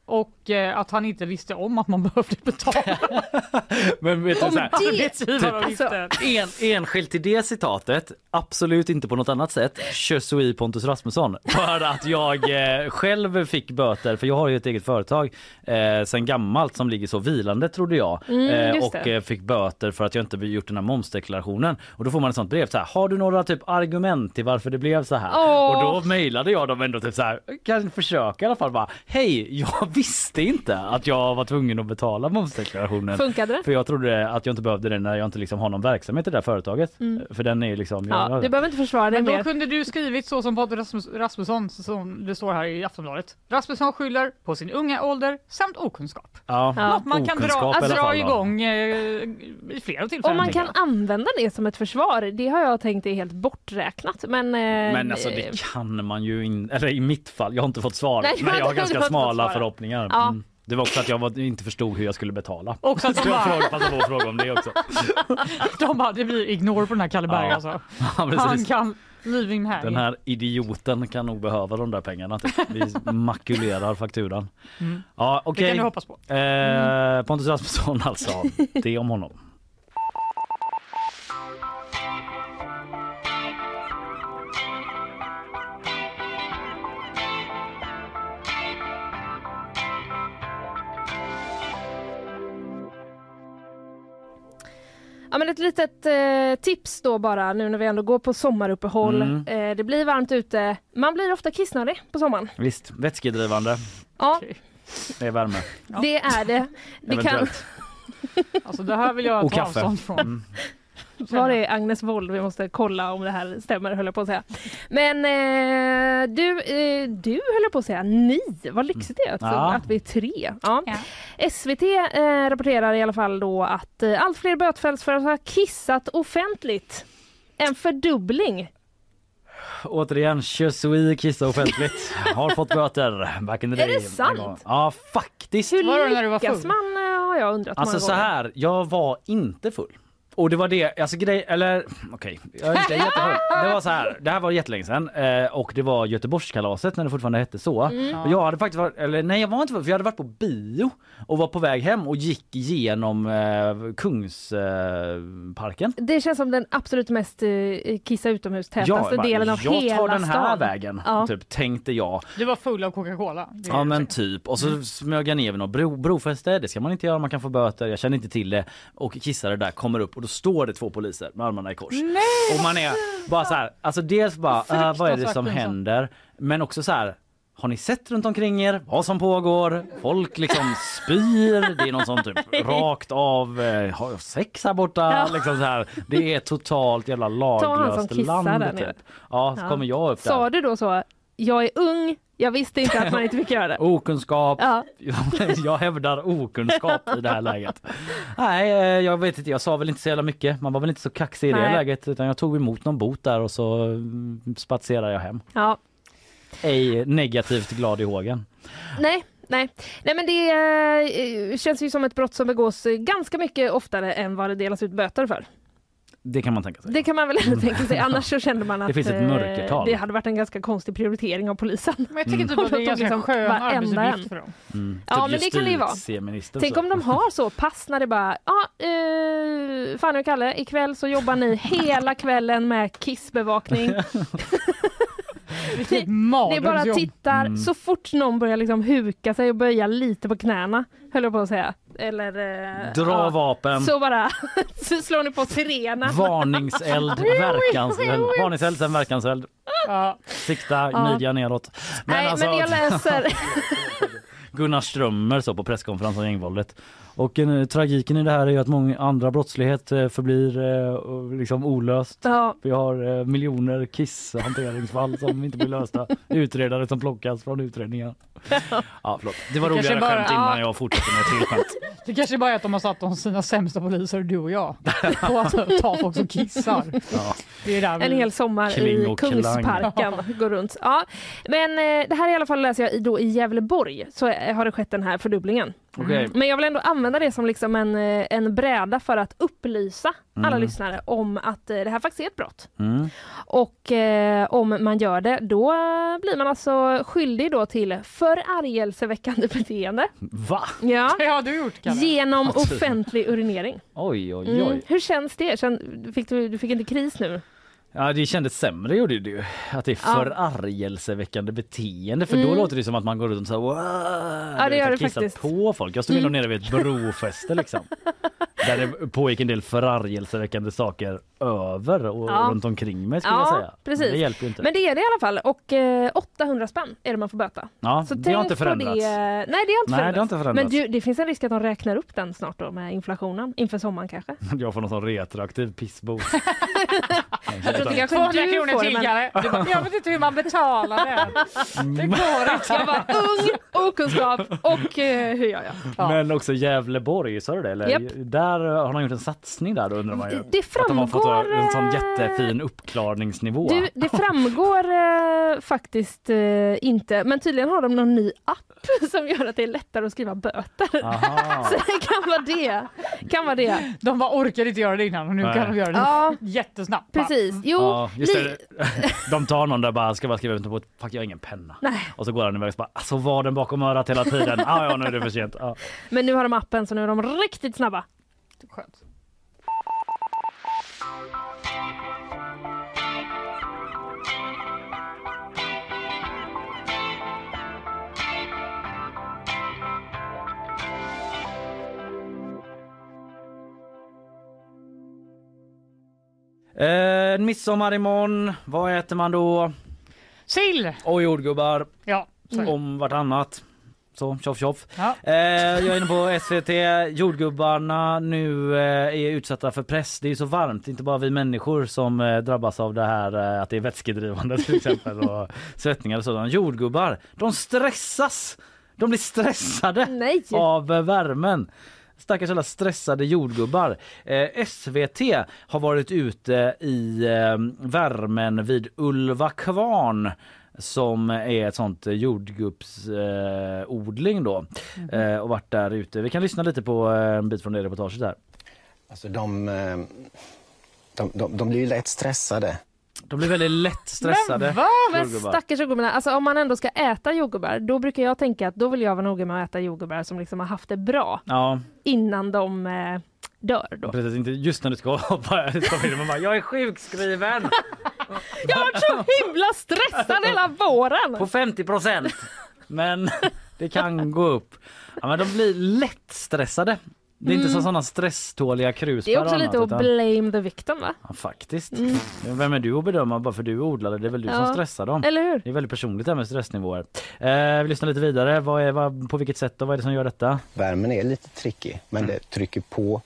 och eh, att han inte visste om att man behövde betala. (laughs) Men vet du, så här, det- Arbetsgivaravgifter. typ, en, enskilt till det citatet, absolut inte på något annat sätt, je suis Pontus Rasmusson. För att jag eh, själv fick böter, för jag har ju ett eget företag eh, sen gammalt som ligger så vilande trodde jag. Mm, eh, och eh, fick böter för att jag inte gjort den här momsdeklarationen. Och då får man ett sånt brev så här, har du några typ argument till varför det blev så här? Åh. Och då mejlade jag dem ändå typ så här, kan försöka i alla fall bara, hej jag visste inte att jag var tvungen att betala momsdeklarationen. Funkade det? För jag trodde att jag inte behövde det när jag inte liksom har någon verksamhet i det där företaget. Mm. För den är liksom... Ja, jag, du behöver inte försvara dig Men då mer. kunde du skrivit så som Pontus Rasmus, Rasmusson som det står här i Aftonbladet. Rasmusson skyller på sin unga ålder samt okunskap. ja, Ja. Något man kan dra, alla dra igång eh, i flera tillfällen. Om man kan jag. använda det som ett försvar, det har jag tänkt är helt borträknat. Men, eh, Men alltså det kan man ju inte, eller i mitt fall, jag har inte fått svar. Nej, men jag har (laughs) ganska smala svara. Förhoppningar. Ja. Mm. Det var också att jag var, inte förstod hur jag skulle betala. Också att (laughs) de jag bara, passade på att fråga om det också. (laughs) de bara, det blir ignore på den här Kalle Berg Ja. alltså. (laughs) Ja, Han kan living här. Den här idioten kan nog behöva de där pengarna. Typ. Vi makulerar fakturan. Mm. Ja, Det okej. kan du hoppas på. Eh, Pontus Rasmusson alltså. Det om honom. Ja, men ett litet eh, tips då bara nu när vi ändå går på sommaruppehåll. Mm. Eh, det blir varmt ute. Man blir ofta kissnödig på sommaren. Visst, vätskedrivande. Ja, Det är värme. det är det. det kan. Alltså det här vill jag Och ta avstånd från. Mm. (laughs) var är Agnes Wold? Vi måste kolla om det här stämmer höll jag på att säga. Men eh, du, eh, du höll jag på att säga ni. Vad lyxigt det är att, Ja. att vi är tre. Ja. Ja. SVT eh, rapporterar i alla fall då att eh, allt fler bötfälls för att ha kissat offentligt. En fördubbling. Återigen, je suis kissa offentligt. (laughs) Har fått böter back in the Är day. det sant? Ja, faktiskt. Hur Var det när du var lyckas full? man eh, har jag undrat Alltså många så här, jag var inte full. Och det var det, alltså grej, eller okej, jag är inte jättefull. Det var så här, det här var jättelänge sedan eh, och det var Göteborgskalaset när det fortfarande hette så. Mm. Och jag hade faktiskt varit, eller nej jag var inte för jag hade varit på bio och var på väg hem och gick igenom eh, Kungsparken. Det känns som den absolut mest eh, kissa utomhus-tätaste bara, delen av jag hela tar den här stan. vägen, Ja. typ tänkte jag. Du var full av Coca-Cola. Ja men typ och Mm. så smög jag ner vid något bro, brofäste, det ska man inte göra, man kan få böter, jag kände inte till det och kissade där, kommer upp och då står det två poliser med armarna i kors. Och man är bara så här, alltså dels bara, äh, vad är det som händer? Men också så här, har ni sett runt omkring er vad som pågår? Folk liksom spyr, det är någon sån typ (laughs) rakt av eh, har sex här borta. Ja. Liksom så här. Det är totalt jävla som laglöst land. Typ. Ja, så Ja. kommer jag upp där. Sa du då så, jag är ung, jag visste inte att man inte fick göra det. (laughs) Okunskap. Ja. (laughs) Jag hävdar okunskap i det här läget. Nej, eh, jag vet inte. Jag sa väl inte så jävla mycket. Man var väl inte så kaxig i det Nej. läget utan jag tog emot någon bot där och så mm, spatserade jag hem. Ja. Ej negativt glad i hågen. Nej, nej. Nej men det eh, känns ju som ett brott som begås ganska mycket oftare än vad det delas ut böter för. Det kan man tänka sig. Det kan man väl ändå (laughs) tänka sig. Annars så kände man att Det finns ett eh, mörkertal. det hade varit en ganska konstig prioritering av polisen. Men jag tycker typ att det är en tog (laughs) ganska liksom skön arbetsuppgift en. för dem. Mm. Ja, men det kan det ju vara. Tänk så. om de har så pass när det bara, ja, eh, Fanny och Kalle, ikväll så jobbar ni hela (laughs) kvällen med kissbevakning. Det är typ Ni bara tittar, Mm. så fort någon börjar liksom huka sig och böja lite på knäna, höll jag på att säga. Eller... eh, Dra ja, vapen. Så bara så (laughs) slår ni på sirena. Varningseld, (laughs) verkanseld. Varningseld sen verkanseld. Ja. Sikta Ja. midjan neråt. Nej, alltså- men jag läser... (laughs) Gunnar Strömmer så på presskonferens om gängvåldet. Och eh, tragiken i det här är ju att många andra brottslighet eh, förblir eh, liksom olöst. Ja. Vi har eh, miljoner kisshanteringsfall (laughs) som inte blir lösta. Utredare som plockas från utredningar. Ja, förlåt. Det var Det roligare bara- skämt innan ja. jag fortsätter med ett till skämt. (laughs) Det kanske bara är att de har satt de sina sämsta poliser, du och jag, på att ta folk som kissar. Ja. Det är där vi... En hel sommar i. Kungsparken går runt. Ja, men eh, det här i alla fall läser jag i- då i Gävleborg så har det skett den här fördubblingen. Okej. Men jag vill ändå använda det som liksom en, eh, en bräda för att upplysa alla Mm. lyssnare om att eh, det här faktiskt är ett brott. Mm. Och eh, om man gör det då blir man alltså skyldig då till förargelseväckande beteende. Va? Ja. (laughs) Det har du gjort Kalle. Genom offentlig urinering. Oj, oj, Mm. oj. Hur känns det? Känn, fick du, du fick inte kris nu? Ja, det kändes sämre gjorde det ju. Att det är förargelseväckande beteende. För Mm. då låter det som att man går runt och så här, "Wow", Ja, det gör det faktiskt. på folk. Jag stod. Mm. nere vid ett brofäste liksom. (laughs) Där det pågick en del förargelseväckande saker över och Ja. runt omkring mig skulle Ja, jag säga. precis. Men det hjälper ju inte. Men det är det i alla fall och eh, 800 spänn är det man får böta. ja, Så det har inte förändrats. Det. Nej, det har inte Nej, det har förändrats. inte förändrats. Men du, det finns en risk att de räknar upp den snart då med inflationen inför sommaren kanske. (laughs) Jag får någon sån retroaktiv pissbok. (laughs) Jag tror inte kanske 200 du kronor får det, till men- Kalle. Du bara, Jag vet inte hur man betalar det. Det går inte. Jag var ung, okunskap och eh, hur gör jag? Ja. Men också Gävleborg, sa du det? Eller? Japp. Där eh, har de gjort en satsning där då undrar man ju. Det Att de har fått framgår, en sån eh, jättefin uppklarningsnivå. Du, det framgår eh, faktiskt eh, inte, men tydligen har de någon ny app (laughs) som gör att det är lättare att skriva böter. Aha. (laughs) Så det kan vara det. Kan vara det. De bara orkade inte göra det innan och nu Nej. kan de göra det Ja. jättesnabbt. Precis. Jo, Ja, just li- det. (laughs) De tar någon där bara ska bara skriva ut på ett fuck jag har ingen penna. Nej. Och så går han iväg och så bara alltså var den bakom örat hela tiden. ah, ja nu är det för sent. Ja. men nu har de appen så nu är de riktigt snabba. Skönt. Eh, midsommar imorgon. Vad äter man då? Sill! Och jordgubbar. Ja. Om vartannat. Så tjoff tjoff. Ja. Eh, jag är inne på SVT. Jordgubbarna nu eh, är utsatta för press. Det är så varmt, inte bara vi människor som eh, drabbas av det här eh, att det är vätskedrivande till exempel och (laughs) svettningar och sådant. Jordgubbar, de stressas. De blir stressade Nej. av eh, värmen. Stackars alla stressade jordgubbar. Eh, SVT har varit ute i eh, värmen vid Ulva kvarn som är ett sånt jordgubbsodling eh, då eh, och varit där ute. Vi kan lyssna lite på eh, en bit från det reportaget här. Alltså de, eh, de, de, de blir ju lätt stressade. De blir väldigt lätt stressade. Men, va? Men stackars jordgubbarna. Alltså om man ändå ska äta jordgubbar, då brukar jag tänka att då vill jag vara noga med att äta jordgubbar som liksom har haft det bra Ja, innan de eh, dör då. precis. Inte just när du ska (laughs) hoppa. Man bara, jag är sjukskriven (laughs) Jag har varit så himla stressad hela våren! på 50 procent. Men (laughs) det kan gå upp. Ja, men de blir lätt stressade. Det är inte Mm. som sådana stresståliga krusbär Det är också och lite annat, att utan- blame the victim va? Ja, faktiskt. Mm. Vem är du att bedöma bara för du är odlare? Det är väl du som Ja, stressar dem. eller hur? Det är väldigt personligt det här med stressnivåer. Eh, vi lyssnar lite vidare. Vad är, vad, på vilket sätt och vad är det som gör detta? Värmen är lite tricky, men det trycker på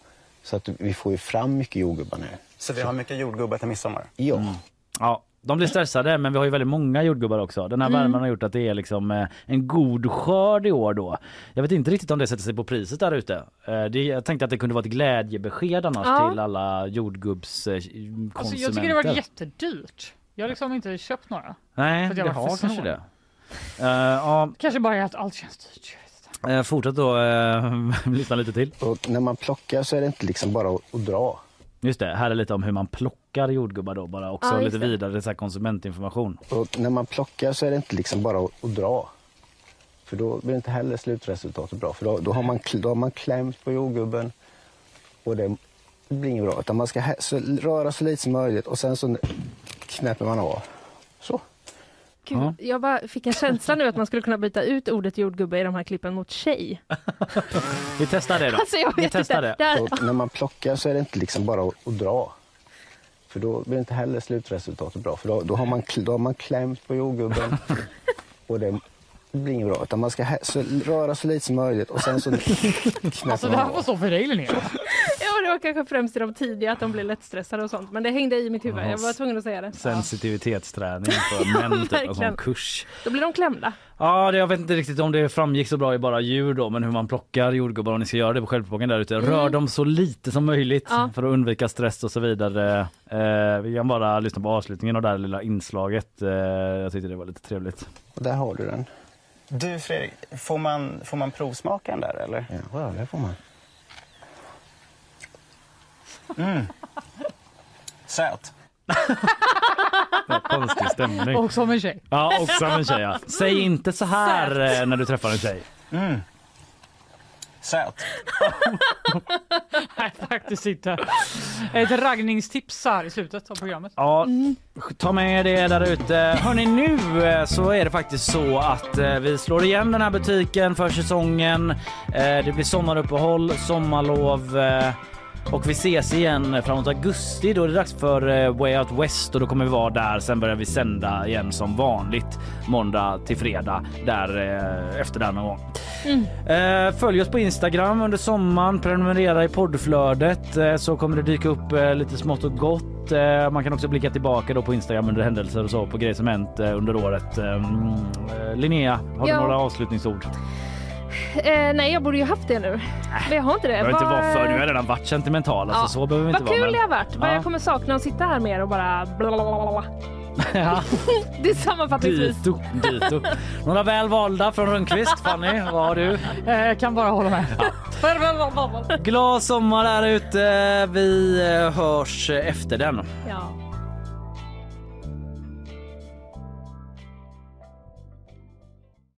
så att vi får ju fram mycket jordgubbar nu. Så vi har mycket jordgubbar till midsommar? Ja. Ja, de blir stressade men vi har ju väldigt många jordgubbar också. Den här Mm. värmen har gjort att det är liksom eh, en god skörd i år då. Jag vet inte riktigt om det sätter sig på priset där ute. Eh, jag tänkte att det kunde vara ett glädjebesked annars Ja. till alla jordgubbskonsumenter. Alltså, jag tycker det var jättedyrt. Jag har liksom inte köpt några. Nej, För att jag det har kanske det. Eh, ja, Kanske bara att allt känns dyrt. Eh, fortsätt då eh, (laughs) lyssna lite till. Och när man plockar så är det inte liksom bara att, att dra. Just det, här är lite om hur man plockar jordgubbar då bara också Ja, lite det. vidare så här konsumentinformation. Och när man plockar så är det inte liksom bara att, att dra. För då blir inte heller slutresultatet bra. För då, då, har, man, då har man klämt på jordgubben och det blir inget bra. Utan man ska så, röra så lite som möjligt och sen så knäpper man av. Så. Gud, Jag bara fick en känsla nu att man skulle kunna byta ut ordet jordgubbe i de här klippen mot tjej. Vi testar det då. Alltså, jag Vi testar inte. det. Och när man plockar så är det inte liksom bara att, att dra. För då blir inte heller slutresultatet bra. För då, då, har, man, då har man klämt på jordgubben (laughs) och det det blir inget bra. Utan man ska så, röra så lite som möjligt och sen så (laughs) knäpper Alltså det här får stå för dig Linnea. (laughs) Ja, det var kanske främst i de tidiga att de blir lättstressade och sånt. Men det hängde i mitt huvud. Jag var tvungen att säga det. Sensitivitetsträning för män, (laughs) typ, en sån Verkligen. kurs. Då blir de klämda. Ja, det, jag vet inte riktigt om det framgick så bra i bara djur då, men hur man plockar jordgubbar om ni ska göra det på självplockning där ute. Rör Mm. dem så lite som möjligt Ja. för att undvika stress och så vidare. Eh, vi kan bara lyssna på avslutningen av det här lilla inslaget. Eh, jag tyckte det var lite trevligt. Och där har du den. Du Fredrik, får man, får man provsmaka den där eller? Ja, det får man. Mm. Söt. Konstig stämning. Och som en tjej. Ja, också en tjej. Ja. Säg inte så här eh, när du träffar en tjej. Mm. Söt. Nej faktiskt inte. Ett raggningstips här i slutet av programmet. Ja, ta med det där ute. Hörni, nu eh, så är det faktiskt så att eh, vi slår igen den här butiken för säsongen. Eh, Det blir sommaruppehåll, sommarlov. Och vi ses igen framåt augusti. Då är det dags för eh, Way Out West och då kommer vi vara där. Sen börjar vi sända igen som vanligt måndag till fredag där eh, efter den någon gång. Eh, följ oss på Instagram under sommaren, prenumerera i poddflödet så kommer det dyka upp lite smått och gott. Man kan också blicka tillbaka då på Instagram under händelser och så på grejer som hänt under året. Eh, mm, eh, Linnea, har Ja. du några avslutningsord? Eh, nej, jag borde ju haft det nu. Men jag har inte det. Jag vet inte Vad- varför, nu har jag redan varit sentimental. Alltså, Ja. så behöver vi inte Vad vara. kul men- det har varit. Vad Ja. jag kommer sakna att sitta här mer och bara blablabla. (laughs) Ja. (laughs) Det är sammanfattningsvis. Dito, dito. Några väl valda från Rönnqvist. Fanny, vad har du? Jag kan bara hålla med. (laughs) Glad sommar där ute. Vi eh, hörs efter den. Ja.